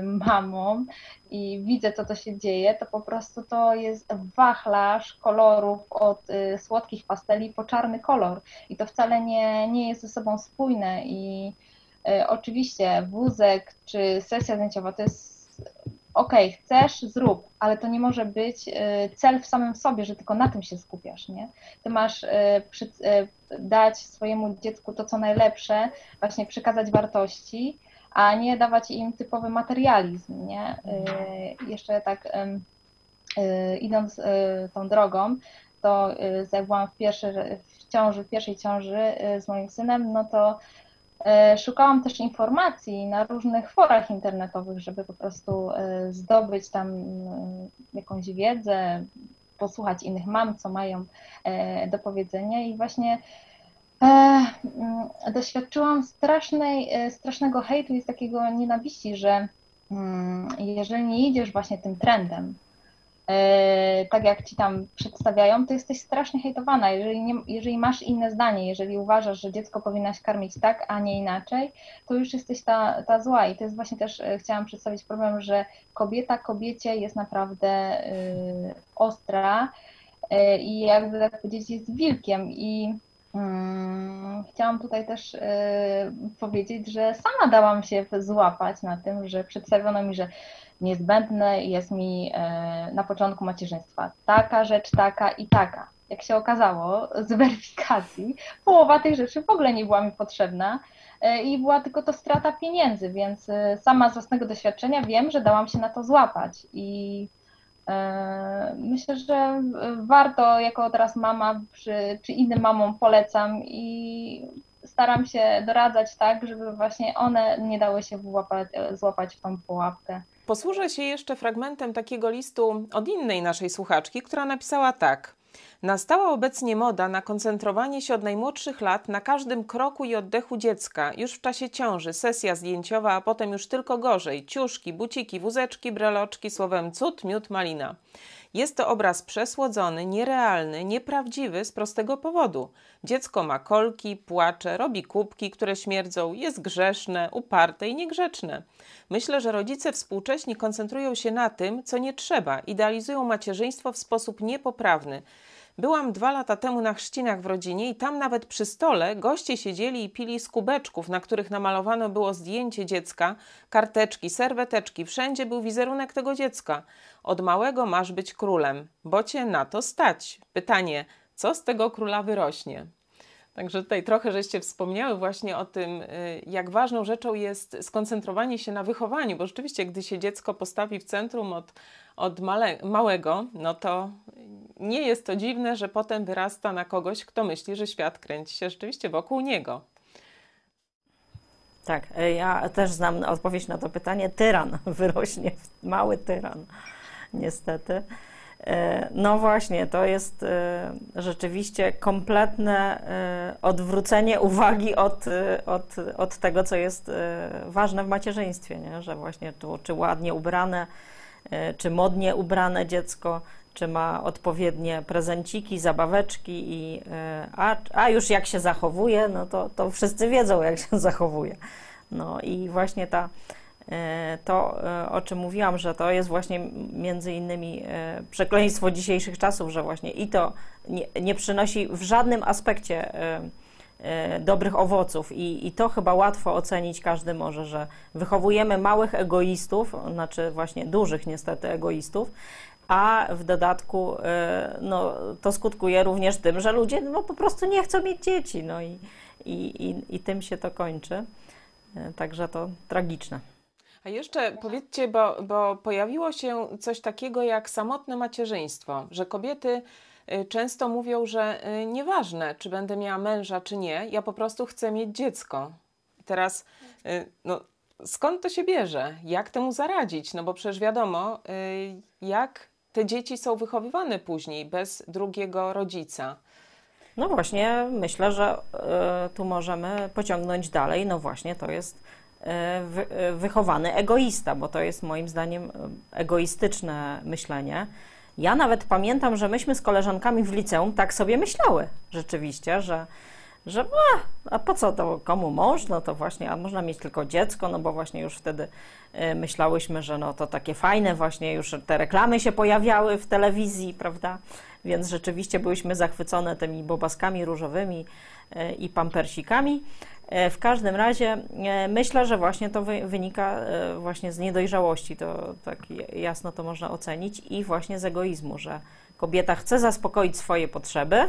mamą i widzę to, co się dzieje, to po prostu to jest wachlarz kolorów od y, słodkich pasteli po czarny kolor. I to wcale nie, nie jest ze sobą spójne i y, oczywiście wózek czy sesja zdjęciowa to jest ok, chcesz, zrób, ale to nie może być y, cel w samym sobie, że tylko na tym się skupiasz, nie? Ty masz y, y, dać swojemu dziecku to, co najlepsze, właśnie przekazać wartości, a nie dawać im typowy materializm, nie? Jeszcze tak idąc tą drogą, to jak byłam w, pierwszy, w ciąży, w pierwszej ciąży z moim synem, no to szukałam też informacji na różnych forach internetowych, żeby po prostu e, zdobyć tam e, jakąś wiedzę, posłuchać innych. Mam, co mają do powiedzenia i właśnie mm, doświadczyłam strasznej, strasznego hejtu i takiego nienawiści, że mm, jeżeli nie idziesz właśnie tym trendem, E, tak jak ci tam przedstawiają, to jesteś strasznie hejtowana. Jeżeli, nie, jeżeli masz inne zdanie, jeżeli uważasz, że dziecko powinnaś karmić tak, a nie inaczej, to już jesteś ta, ta zła. I to jest właśnie też, e, chciałam przedstawić problem, że kobieta kobiecie jest naprawdę y, ostra i jakby tak powiedzieć jest wilkiem i chciałam tutaj też y, powiedzieć, że sama dałam się złapać na tym, że przedstawiono mi, że niezbędne jest mi y, na początku macierzyństwa taka rzecz, taka i taka. Jak się okazało z weryfikacji, połowa tych rzeczy w ogóle nie była mi potrzebna y, i była tylko to strata pieniędzy, więc sama z własnego doświadczenia wiem, że dałam się na to złapać i myślę, że warto jako teraz mama, czy, czy innym mamom polecam i staram się doradzać tak, żeby właśnie one nie dały się złapać, złapać w tą pułapkę. Posłużę się jeszcze fragmentem takiego listu od innej naszej słuchaczki, która napisała tak. Nastała obecnie moda na koncentrowanie się od najmłodszych lat na każdym kroku i oddechu dziecka, już w czasie ciąży, sesja zdjęciowa, a potem już tylko gorzej, ciuszki, buciki, wózeczki, breloczki, słowem cud, miód, malina. Jest to obraz przesłodzony, nierealny, nieprawdziwy z prostego powodu. Dziecko ma kolki, płacze, robi kubki, które śmierdzą, jest grzeszne, uparte i niegrzeczne. Myślę, że rodzice współcześni koncentrują się na tym, co nie trzeba, idealizują macierzyństwo w sposób niepoprawny. Byłam dwa lata temu na chrzcinach w rodzinie i tam nawet przy stole goście siedzieli i pili z kubeczków, na których namalowano było zdjęcie dziecka, karteczki, serweteczki. Wszędzie był wizerunek tego dziecka. Od małego masz być królem, bo cię na to stać. Pytanie, co z tego króla wyrośnie? Także tutaj trochę żeście wspomniały właśnie o tym, y, jak ważną rzeczą jest skoncentrowanie się na wychowaniu, bo rzeczywiście, gdy się dziecko postawi w centrum od, od male, małego, no to nie jest to dziwne, że potem wyrasta na kogoś, kto myśli, że świat kręci się rzeczywiście wokół niego. Tak, e, ja też znam odpowiedź na to pytanie. Tyran *laughs* wyrośnie, mały tyran, niestety. E, no właśnie, to jest e, rzeczywiście kompletne odwrócenie uwagi od, od, od tego, co jest ważne w macierzyństwie, nie? że właśnie tu, czy ładnie ubrane, czy modnie ubrane dziecko, czy ma odpowiednie prezenciki, zabaweczki, i, a, a już jak się zachowuje, no to, to wszyscy wiedzą, jak się *laughs* zachowuje. No i właśnie ta, e, to, e, o czym mówiłam, że to jest właśnie między innymi e, przekleństwo dzisiejszych czasów, że właśnie i to nie, nie przynosi w żadnym aspekcie dobrych owoców I, i to chyba łatwo ocenić każdy może, że wychowujemy małych egoistów, znaczy właśnie dużych niestety egoistów, a w dodatku no, to skutkuje również tym, że ludzie no, po prostu nie chcą mieć dzieci, no i, i, i, i tym się to kończy. E, także to tragiczne. A jeszcze powiedzcie, bo, bo pojawiło się coś takiego jak samotne macierzyństwo, że kobiety y, często mówią, że y, nieważne, czy będę miała męża, czy nie, ja po prostu chcę mieć dziecko. Teraz, y, no, skąd to się bierze? Jak temu zaradzić? No bo przecież wiadomo, jak te dzieci są wychowywane później bez drugiego rodzica. No właśnie, myślę, że y, tu możemy pociągnąć dalej. No właśnie, to jest wy, y, wychowany egoista, bo to jest moim zdaniem egoistyczne myślenie. Ja nawet pamiętam, że myśmy z koleżankami w liceum tak sobie myślały rzeczywiście, że, że a, a po co to komu mąż, no to właśnie, a można mieć tylko dziecko, no bo właśnie już wtedy myślałyśmy, że no to takie fajne właśnie już te reklamy się pojawiały w telewizji, prawda? więc rzeczywiście byłyśmy zachwycone tymi bobaskami różowymi e, i pampersikami. E, w każdym razie e, myślę, że właśnie to wynika właśnie z niedojrzałości, to tak jasno to można ocenić i właśnie z egoizmu, że kobieta chce zaspokoić swoje potrzeby,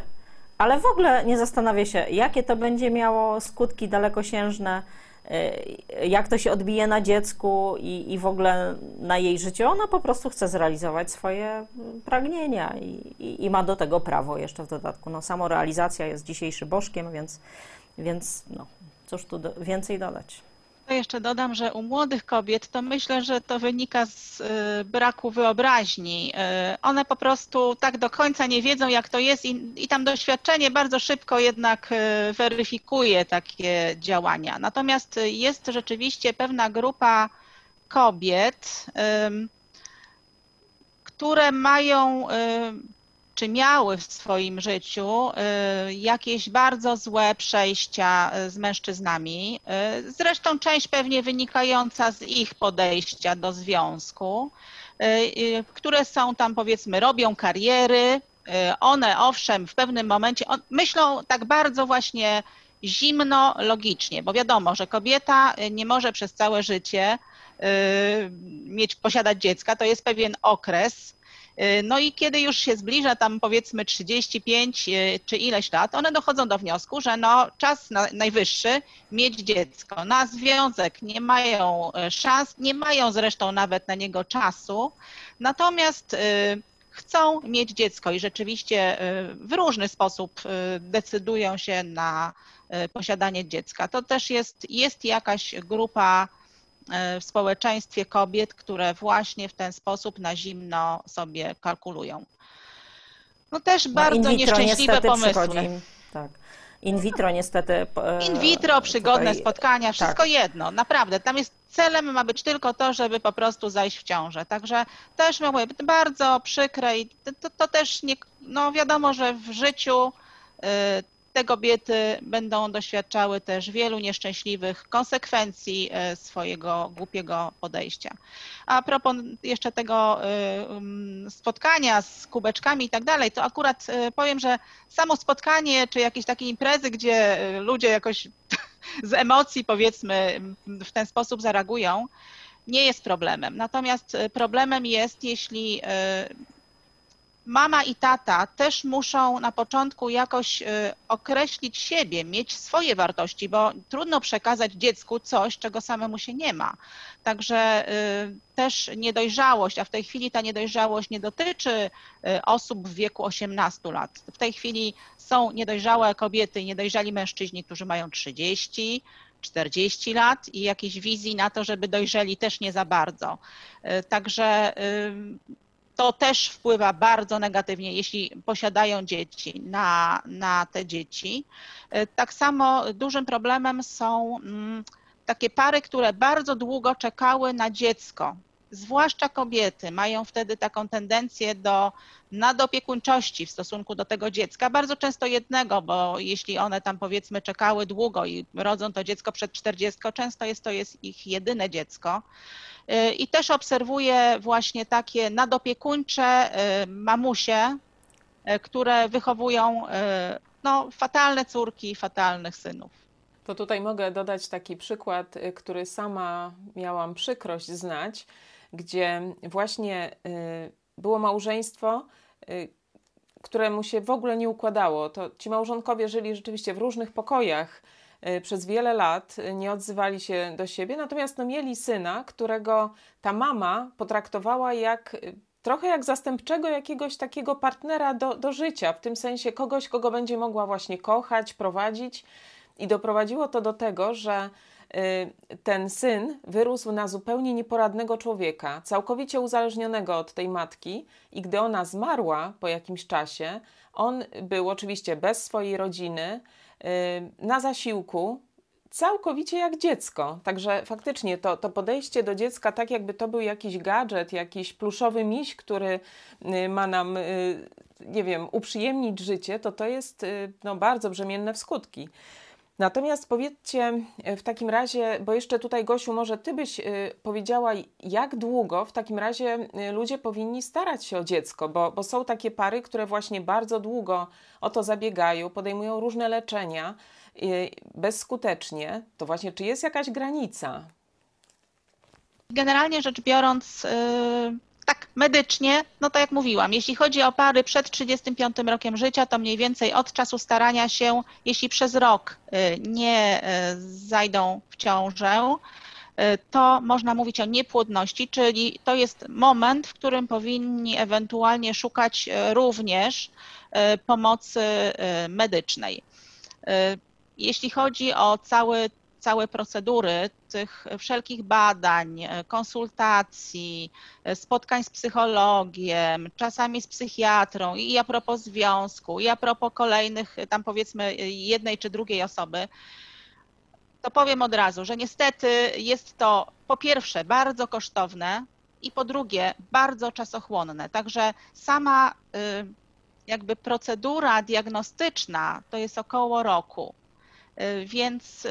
ale w ogóle nie zastanawia się, jakie to będzie miało skutki dalekosiężne, Y, jak to się odbije na dziecku i, i w ogóle na jej życiu. Ona po prostu chce zrealizować swoje pragnienia i, i, i ma do tego prawo jeszcze w dodatku. No, samorealizacja jest dzisiejszy bożkiem, więc, więc no, cóż tu do, więcej dodać. To jeszcze dodam, że u młodych kobiet to myślę, że to wynika z y, braku wyobraźni. Y, one po prostu tak do końca nie wiedzą, jak to jest, i, i tam doświadczenie bardzo szybko jednak y, weryfikuje takie działania. Natomiast jest rzeczywiście pewna grupa kobiet, które mają czy miały w swoim życiu y, jakieś bardzo złe przejścia y, z mężczyznami, y, zresztą część pewnie wynikająca z ich podejścia do związku, które są tam powiedzmy, robią kariery, one owszem w pewnym momencie myślą tak bardzo właśnie zimno, logicznie, bo wiadomo, że kobieta nie może przez całe życie mieć, posiadać dziecka, to jest pewien okres, no i kiedy już się zbliża tam powiedzmy 35 y, czy ileś lat, one dochodzą do wniosku, że no czas na, najwyższy mieć dziecko. Na związek nie mają y, szans, nie mają zresztą nawet na niego czasu, natomiast chcą mieć dziecko i rzeczywiście w różny sposób decydują się na posiadanie dziecka. To też jest, jest jakaś grupa w społeczeństwie kobiet, które właśnie w ten sposób na zimno sobie kalkulują. No też no, bardzo nieszczęśliwe pomysły. tak. In vitro niestety. E, In vitro, przygodne tutaj, spotkania, wszystko tak. jedno, naprawdę. Tam jest celem ma być tylko to, żeby po prostu zajść w ciążę. Także też mówię, bardzo przykre i to, to też nie, no wiadomo, że w życiu y, te kobiety będą doświadczały też wielu nieszczęśliwych konsekwencji e, swojego głupiego podejścia. A propos jeszcze tego e, spotkania z kubeczkami i tak dalej, to akurat e, powiem, że samo spotkanie czy jakieś takie imprezy, gdzie ludzie jakoś *laughs* z emocji powiedzmy w ten sposób zareagują, nie jest problemem. Natomiast problemem jest, jeśli mama i tata też muszą na początku jakoś y, określić siebie, mieć swoje wartości, bo trudno przekazać dziecku coś, czego samemu się nie ma. Także y, też niedojrzałość, a w tej chwili ta niedojrzałość nie dotyczy y, osób w wieku 18 lat. W tej chwili są niedojrzałe kobiety i niedojrzali mężczyźni, którzy mają 30, 40 lat i jakiejś wizji na to, żeby dojrzeli też nie za bardzo. Także to też wpływa bardzo negatywnie, jeśli posiadają dzieci, na, na te dzieci. E, tak samo dużym problemem są mm, takie pary, które bardzo długo czekały na dziecko. Zwłaszcza kobiety mają wtedy taką tendencję do nadopiekuńczości w stosunku do tego dziecka, bardzo często jednego, bo jeśli one tam powiedzmy czekały długo i rodzą to dziecko przed 40, często jest to jest ich jedyne dziecko. I też obserwuję właśnie takie nadopiekuńcze y, mamusie, y, które wychowują y, no, fatalne córki, fatalnych synów. To tutaj mogę dodać taki przykład, który sama miałam przykrość znać, gdzie właśnie było małżeństwo, któremu się w ogóle nie układało. To ci małżonkowie żyli rzeczywiście w różnych pokojach Y, przez wiele lat nie odzywali się do siebie, natomiast no, mieli syna, którego ta mama potraktowała jak y, trochę jak zastępczego jakiegoś takiego partnera do, do życia, w tym sensie kogoś, kogo będzie mogła właśnie kochać, prowadzić. I doprowadziło to do tego, że y, ten syn wyrósł na zupełnie nieporadnego człowieka, całkowicie uzależnionego od tej matki, i gdy ona zmarła po jakimś czasie, on był oczywiście bez swojej rodziny, na zasiłku, całkowicie jak dziecko. Także faktycznie to, to podejście do dziecka, tak jakby to był jakiś gadżet, jakiś pluszowy miś, który y, ma nam, y, nie wiem, uprzyjemnić życie, to to jest y, no, bardzo brzemienne w skutki. Natomiast powiedzcie w takim razie, bo jeszcze tutaj Gosiu, może Ty byś powiedziała, jak długo w takim razie ludzie powinni starać się o dziecko, bo, bo są takie pary, które właśnie bardzo długo o to zabiegają, podejmują różne leczenia bezskutecznie. To właśnie, czy jest jakaś granica? Generalnie rzecz biorąc, tak medycznie, no tak jak mówiłam, jeśli chodzi o pary przed 35 rokiem życia, to mniej więcej od czasu starania się, jeśli przez rok y, nie y, zajdą w ciążę, y, to można mówić o niepłodności, czyli to jest moment, w którym powinni ewentualnie szukać również pomocy medycznej. Jeśli chodzi o cały całe procedury tych wszelkich badań, konsultacji, spotkań z psychologiem, czasami z psychiatrą i a propos związku, i a propos kolejnych, tam powiedzmy jednej czy drugiej osoby, to powiem od razu, że niestety jest to po pierwsze bardzo kosztowne i po drugie bardzo czasochłonne. Także sama y, jakby procedura diagnostyczna to jest około roku. Więc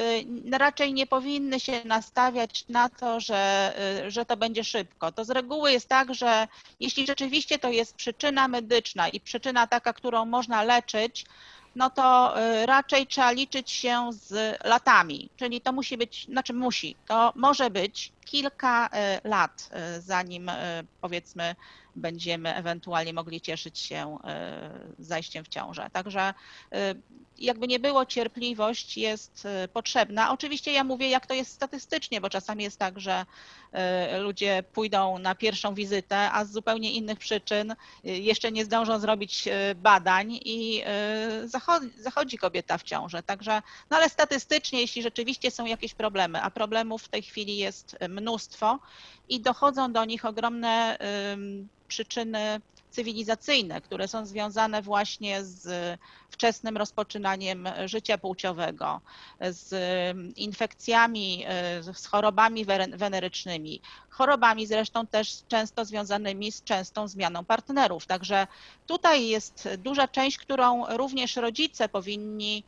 raczej nie powinny się nastawiać na to, że, że to będzie szybko. To z reguły jest tak, że jeśli rzeczywiście to jest przyczyna medyczna i przyczyna taka, którą można leczyć, no to raczej trzeba liczyć się z latami, czyli to musi być, znaczy musi, to może być kilka y, lat, y, zanim powiedzmy będziemy ewentualnie mogli cieszyć się zajściem w ciążę. Także jakby nie było, cierpliwość jest potrzebna. Oczywiście ja mówię, jak to jest statystycznie, bo czasami jest tak, że ludzie pójdą na pierwszą wizytę, a z zupełnie innych przyczyn jeszcze nie zdążą zrobić badań i zachodzi, zachodzi kobieta w ciążę. Także, no ale statystycznie, jeśli rzeczywiście są jakieś problemy, a problemów w tej chwili jest mnóstwo i dochodzą do nich ogromne przyczyny cywilizacyjne, które są związane właśnie z wczesnym rozpoczynaniem życia płciowego, z infekcjami, z chorobami wenerycznymi, chorobami zresztą też często związanymi z częstą zmianą partnerów. Także tutaj jest duża część, którą również rodzice powinni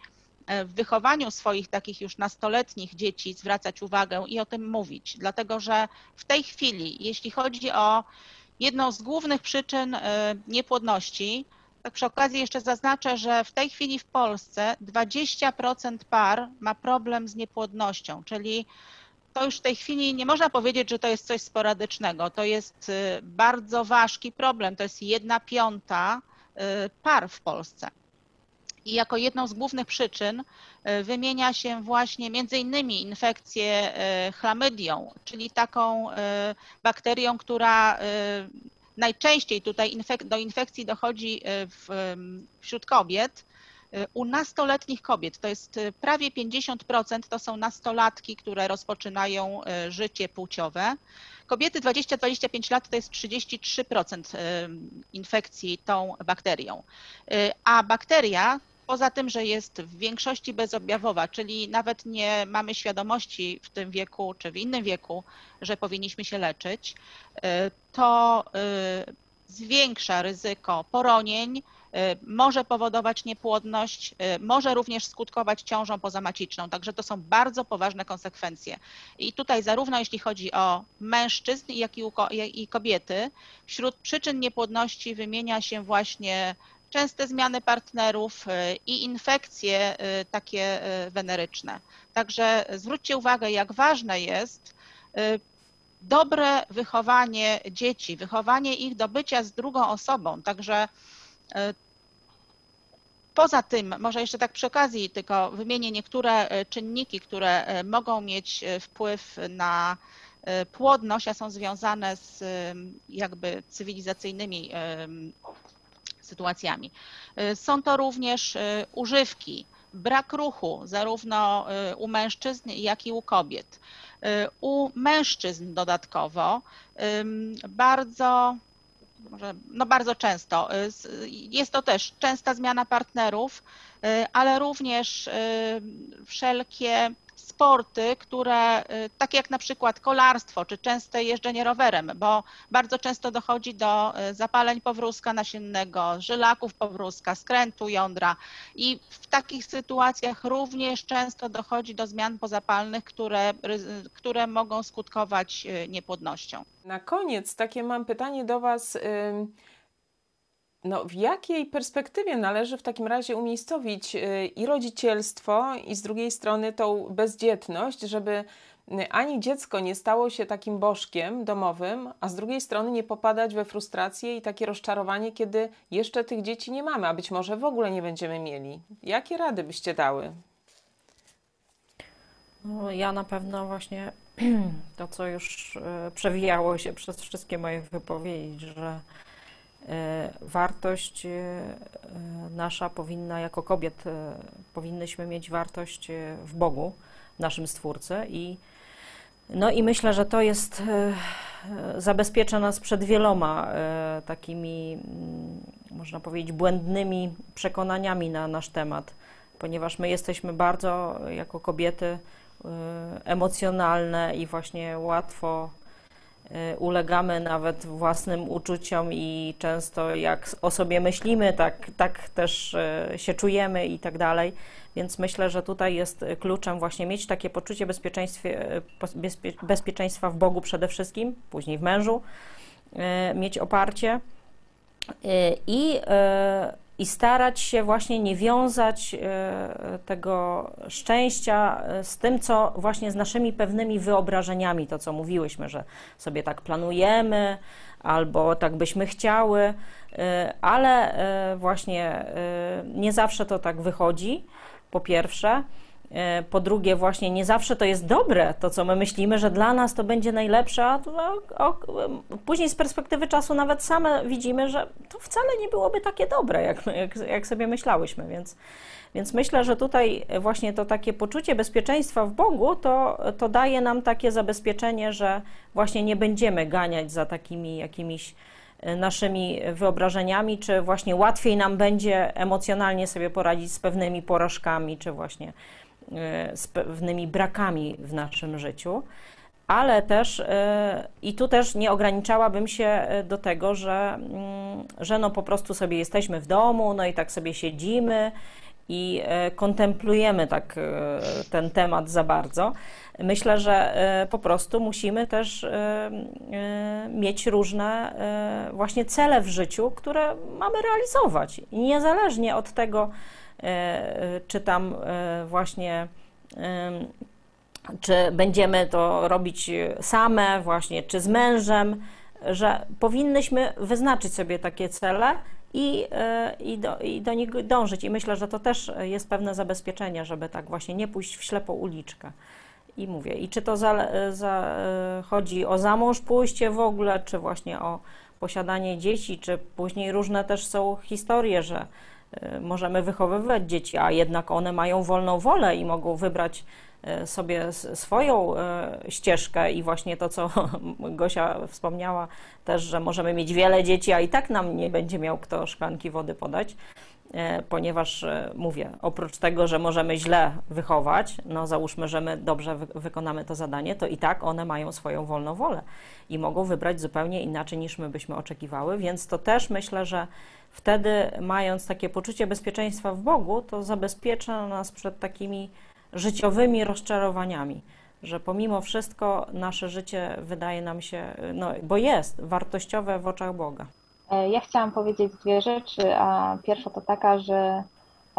w wychowaniu swoich takich już nastoletnich dzieci zwracać uwagę i o tym mówić, dlatego że w tej chwili, jeśli chodzi o jedną z głównych przyczyn e, niepłodności. Tak przy okazji jeszcze zaznaczę, że w tej chwili w Polsce 20% par ma problem z niepłodnością, czyli to już w tej chwili nie można powiedzieć, że to jest coś sporadycznego. To jest e, bardzo ważki problem. To jest jedna piąta e, par w Polsce. I jako jedną z głównych przyczyn e, wymienia się właśnie między innymi infekcję e, chlamydią, czyli taką e, bakterią, która najczęściej tutaj do infekcji dochodzi wśród kobiet, u nastoletnich kobiet, to jest prawie 50%, to są nastolatki, które rozpoczynają życie płciowe. Kobiety 20-25 lat to jest 33% infekcji tą bakterią. A bakteria Poza tym, że jest w większości bezobjawowa, czyli nawet nie mamy świadomości w tym wieku czy w innym wieku, że powinniśmy się leczyć, y, to y, zwiększa ryzyko poronień, y, może powodować niepłodność, może również skutkować ciążą pozamaciczną. Także to są bardzo poważne konsekwencje. I tutaj zarówno jeśli chodzi o mężczyzn, jak i, kobiety, wśród przyczyn niepłodności wymienia się właśnie częste zmiany partnerów y, i infekcje y, takie y, weneryczne. Także zwróćcie uwagę, jak ważne jest dobre wychowanie dzieci, wychowanie ich do bycia z drugą osobą. Także poza tym, może jeszcze tak przy okazji tylko wymienię niektóre czynniki, które mogą mieć wpływ na płodność, a są związane z jakby cywilizacyjnymi sytuacjami. Y, są to również y, używki, brak ruchu zarówno y, u mężczyzn, jak i u kobiet. U mężczyzn dodatkowo bardzo no bardzo często. Jest to też częsta zmiana partnerów, ale również wszelkie sporty, które, y, takie jak na przykład kolarstwo czy częste jeżdżenie rowerem, bo bardzo często dochodzi do y, zapaleń powrózka nasiennego, żylaków powrózka, skrętu jądra i w takich sytuacjach również często dochodzi do zmian pozapalnych, które, które mogą skutkować y, niepłodnością. Na koniec takie mam pytanie do Was. No, w jakiej perspektywie należy w takim razie umiejscowić y, i rodzicielstwo, i z drugiej strony tą bezdzietność, żeby y, ani dziecko nie stało się takim bożkiem domowym, a z drugiej strony nie popadać we frustrację i takie rozczarowanie, kiedy jeszcze tych dzieci nie mamy, a być może w ogóle nie będziemy mieli. Jakie rady byście dały? No, ja na pewno właśnie *clears throat* to, co już y, przewijało się przez wszystkie moje wypowiedzi, że wartość e, nasza powinna, jako kobiet, e, powinnyśmy mieć wartość w Bogu, naszym Stwórcy i no i myślę, że to jest, zabezpiecza nas przed wieloma takimi, mm, można powiedzieć, błędnymi przekonaniami na nasz temat, ponieważ my jesteśmy bardzo, jako kobiety, emocjonalne i właśnie łatwo ulegamy nawet własnym uczuciom i często jak o sobie myślimy, tak, tak też y, się czujemy i tak dalej. Więc myślę, że tutaj jest kluczem właśnie mieć takie poczucie bezpieczeństwa w Bogu przede wszystkim, później w mężu, mieć oparcie i i starać się właśnie nie wiązać e, tego szczęścia e, z tym, co właśnie z naszymi pewnymi wyobrażeniami, to co mówiłyśmy, że sobie tak planujemy albo tak byśmy chciały, e, ale właśnie nie zawsze to tak wychodzi, po pierwsze. E, po drugie, właśnie nie zawsze to jest dobre, to co my myślimy, że dla nas to będzie najlepsze, a później z perspektywy czasu nawet same widzimy, że to wcale nie byłoby takie dobre, jak, jak, jak sobie myślałyśmy. Więc, więc myślę, że tutaj właśnie to takie poczucie bezpieczeństwa w Bogu to, to daje nam takie zabezpieczenie, że właśnie nie będziemy ganiać za takimi jakimiś e, naszymi wyobrażeniami, czy właśnie łatwiej nam będzie emocjonalnie sobie poradzić z pewnymi porażkami, czy właśnie z pewnymi brakami w naszym życiu, ale też e, i tu też nie ograniczałabym się e, do tego, że, mm, że no po prostu sobie jesteśmy w domu, no i tak sobie siedzimy i kontemplujemy tak ten temat za bardzo. Myślę, że po prostu musimy też mieć różne właśnie cele w życiu, które mamy realizować. Niezależnie od tego, E, czy tam e, właśnie czy będziemy to robić same, właśnie, czy z mężem, że powinnyśmy wyznaczyć sobie takie cele i, e, i, do, i do nich dążyć. I myślę, że to też jest pewne zabezpieczenie, żeby tak właśnie nie pójść w ślepą uliczkę. I mówię, i czy to za, za, chodzi o zamąż pójście w ogóle, czy właśnie o posiadanie dzieci, czy później różne też są historie, że możemy wychowywać dzieci, a jednak one mają wolną wolę i mogą wybrać y, sobie swoją y, ścieżkę. I właśnie to, co *laughs* Gosia wspomniała też, że możemy mieć wiele dzieci, a i tak nam nie będzie miał kto szklanki wody podać, ponieważ mówię, oprócz tego, że możemy źle wychować, no załóżmy, że my dobrze wykonamy to zadanie, to i tak one mają swoją wolną wolę i mogą wybrać zupełnie inaczej niż my byśmy oczekiwały, więc to też myślę, że wtedy mając takie poczucie bezpieczeństwa w Bogu, to zabezpiecza nas przed takimi życiowymi rozczarowaniami, że pomimo wszystko nasze życie wydaje nam się, no bo jest wartościowe w oczach Boga. E, ja chciałam powiedzieć dwie rzeczy, a pierwsza to taka, że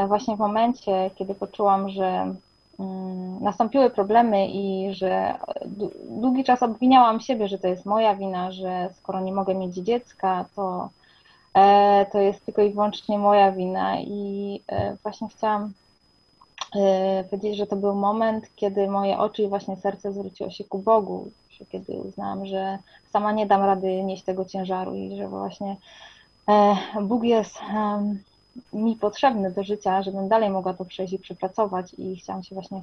właśnie w momencie, kiedy poczułam, że mm, nastąpiły problemy i że długi czas obwiniałam siebie, że to jest moja wina, że skoro nie mogę mieć dziecka, to E, to jest tylko i wyłącznie moja wina. I e, właśnie chciałam e, powiedzieć, że to był moment, kiedy moje oczy i właśnie serce zwróciło się ku Bogu, kiedy uznałam, że sama nie dam rady nieść tego ciężaru i że właśnie Bóg jest mi potrzebny do życia, żebym dalej mogła to przejść i przepracować i chciałam się właśnie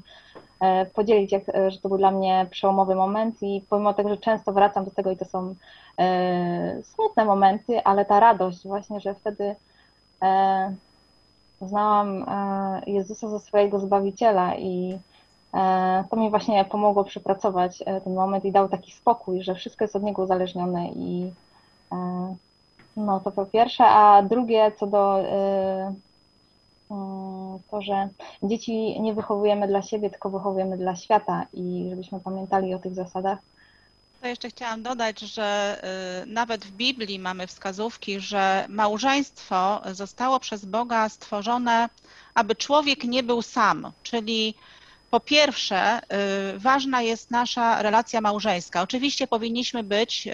e, podzielić, jak, e, że to był dla mnie przełomowy moment i pomimo tego, że często wracam do tego i to są e, smutne momenty, ale ta radość właśnie, że wtedy znałam Jezusa za swojego Zbawiciela i to mi właśnie pomogło przepracować ten moment i dał taki spokój, że wszystko jest od Niego uzależnione i no to po pierwsze, a drugie co do y, to, że dzieci nie wychowujemy dla siebie, tylko wychowujemy dla świata i żebyśmy pamiętali o tych zasadach. To jeszcze chciałam dodać, że nawet w Biblii mamy wskazówki, że małżeństwo zostało przez Boga stworzone, aby człowiek nie był sam, czyli po pierwsze, ważna jest nasza relacja małżeńska. Oczywiście powinniśmy być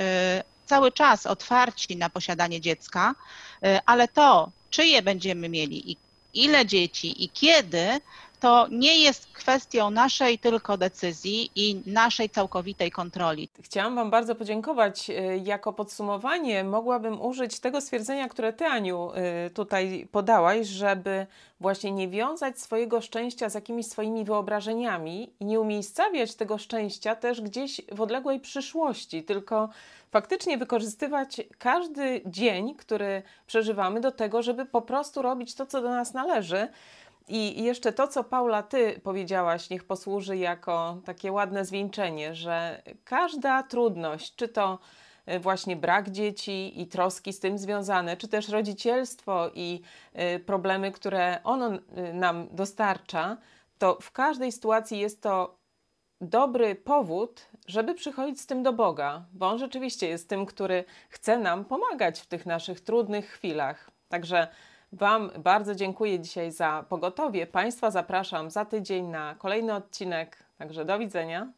cały czas otwarci na posiadanie dziecka, y, ale to, czyje będziemy mieli i ile dzieci i kiedy, to nie jest kwestią naszej tylko decyzji i naszej całkowitej kontroli. Chciałam Wam bardzo podziękować. Y, jako podsumowanie mogłabym użyć tego stwierdzenia, które Ty, Aniu, y, tutaj podałaś, żeby właśnie nie wiązać swojego szczęścia z jakimiś swoimi wyobrażeniami i nie umiejscawiać tego szczęścia też gdzieś w odległej przyszłości, tylko faktycznie wykorzystywać każdy dzień, który przeżywamy, do tego, żeby po prostu robić to, co do nas należy. I jeszcze to, co Paula, ty powiedziałaś, niech posłuży jako takie ładne zwieńczenie, że każda trudność, czy to y, właśnie brak dzieci i troski z tym związane, czy też rodzicielstwo i y, problemy, które ono nam dostarcza, to w każdej sytuacji jest to dobry powód, żeby przychodzić z tym do Boga, bo On rzeczywiście jest tym, który chce nam pomagać w tych naszych trudnych chwilach. Także Wam bardzo dziękuję dzisiaj za pogotowie. Państwa zapraszam za tydzień na kolejny odcinek. Także do widzenia.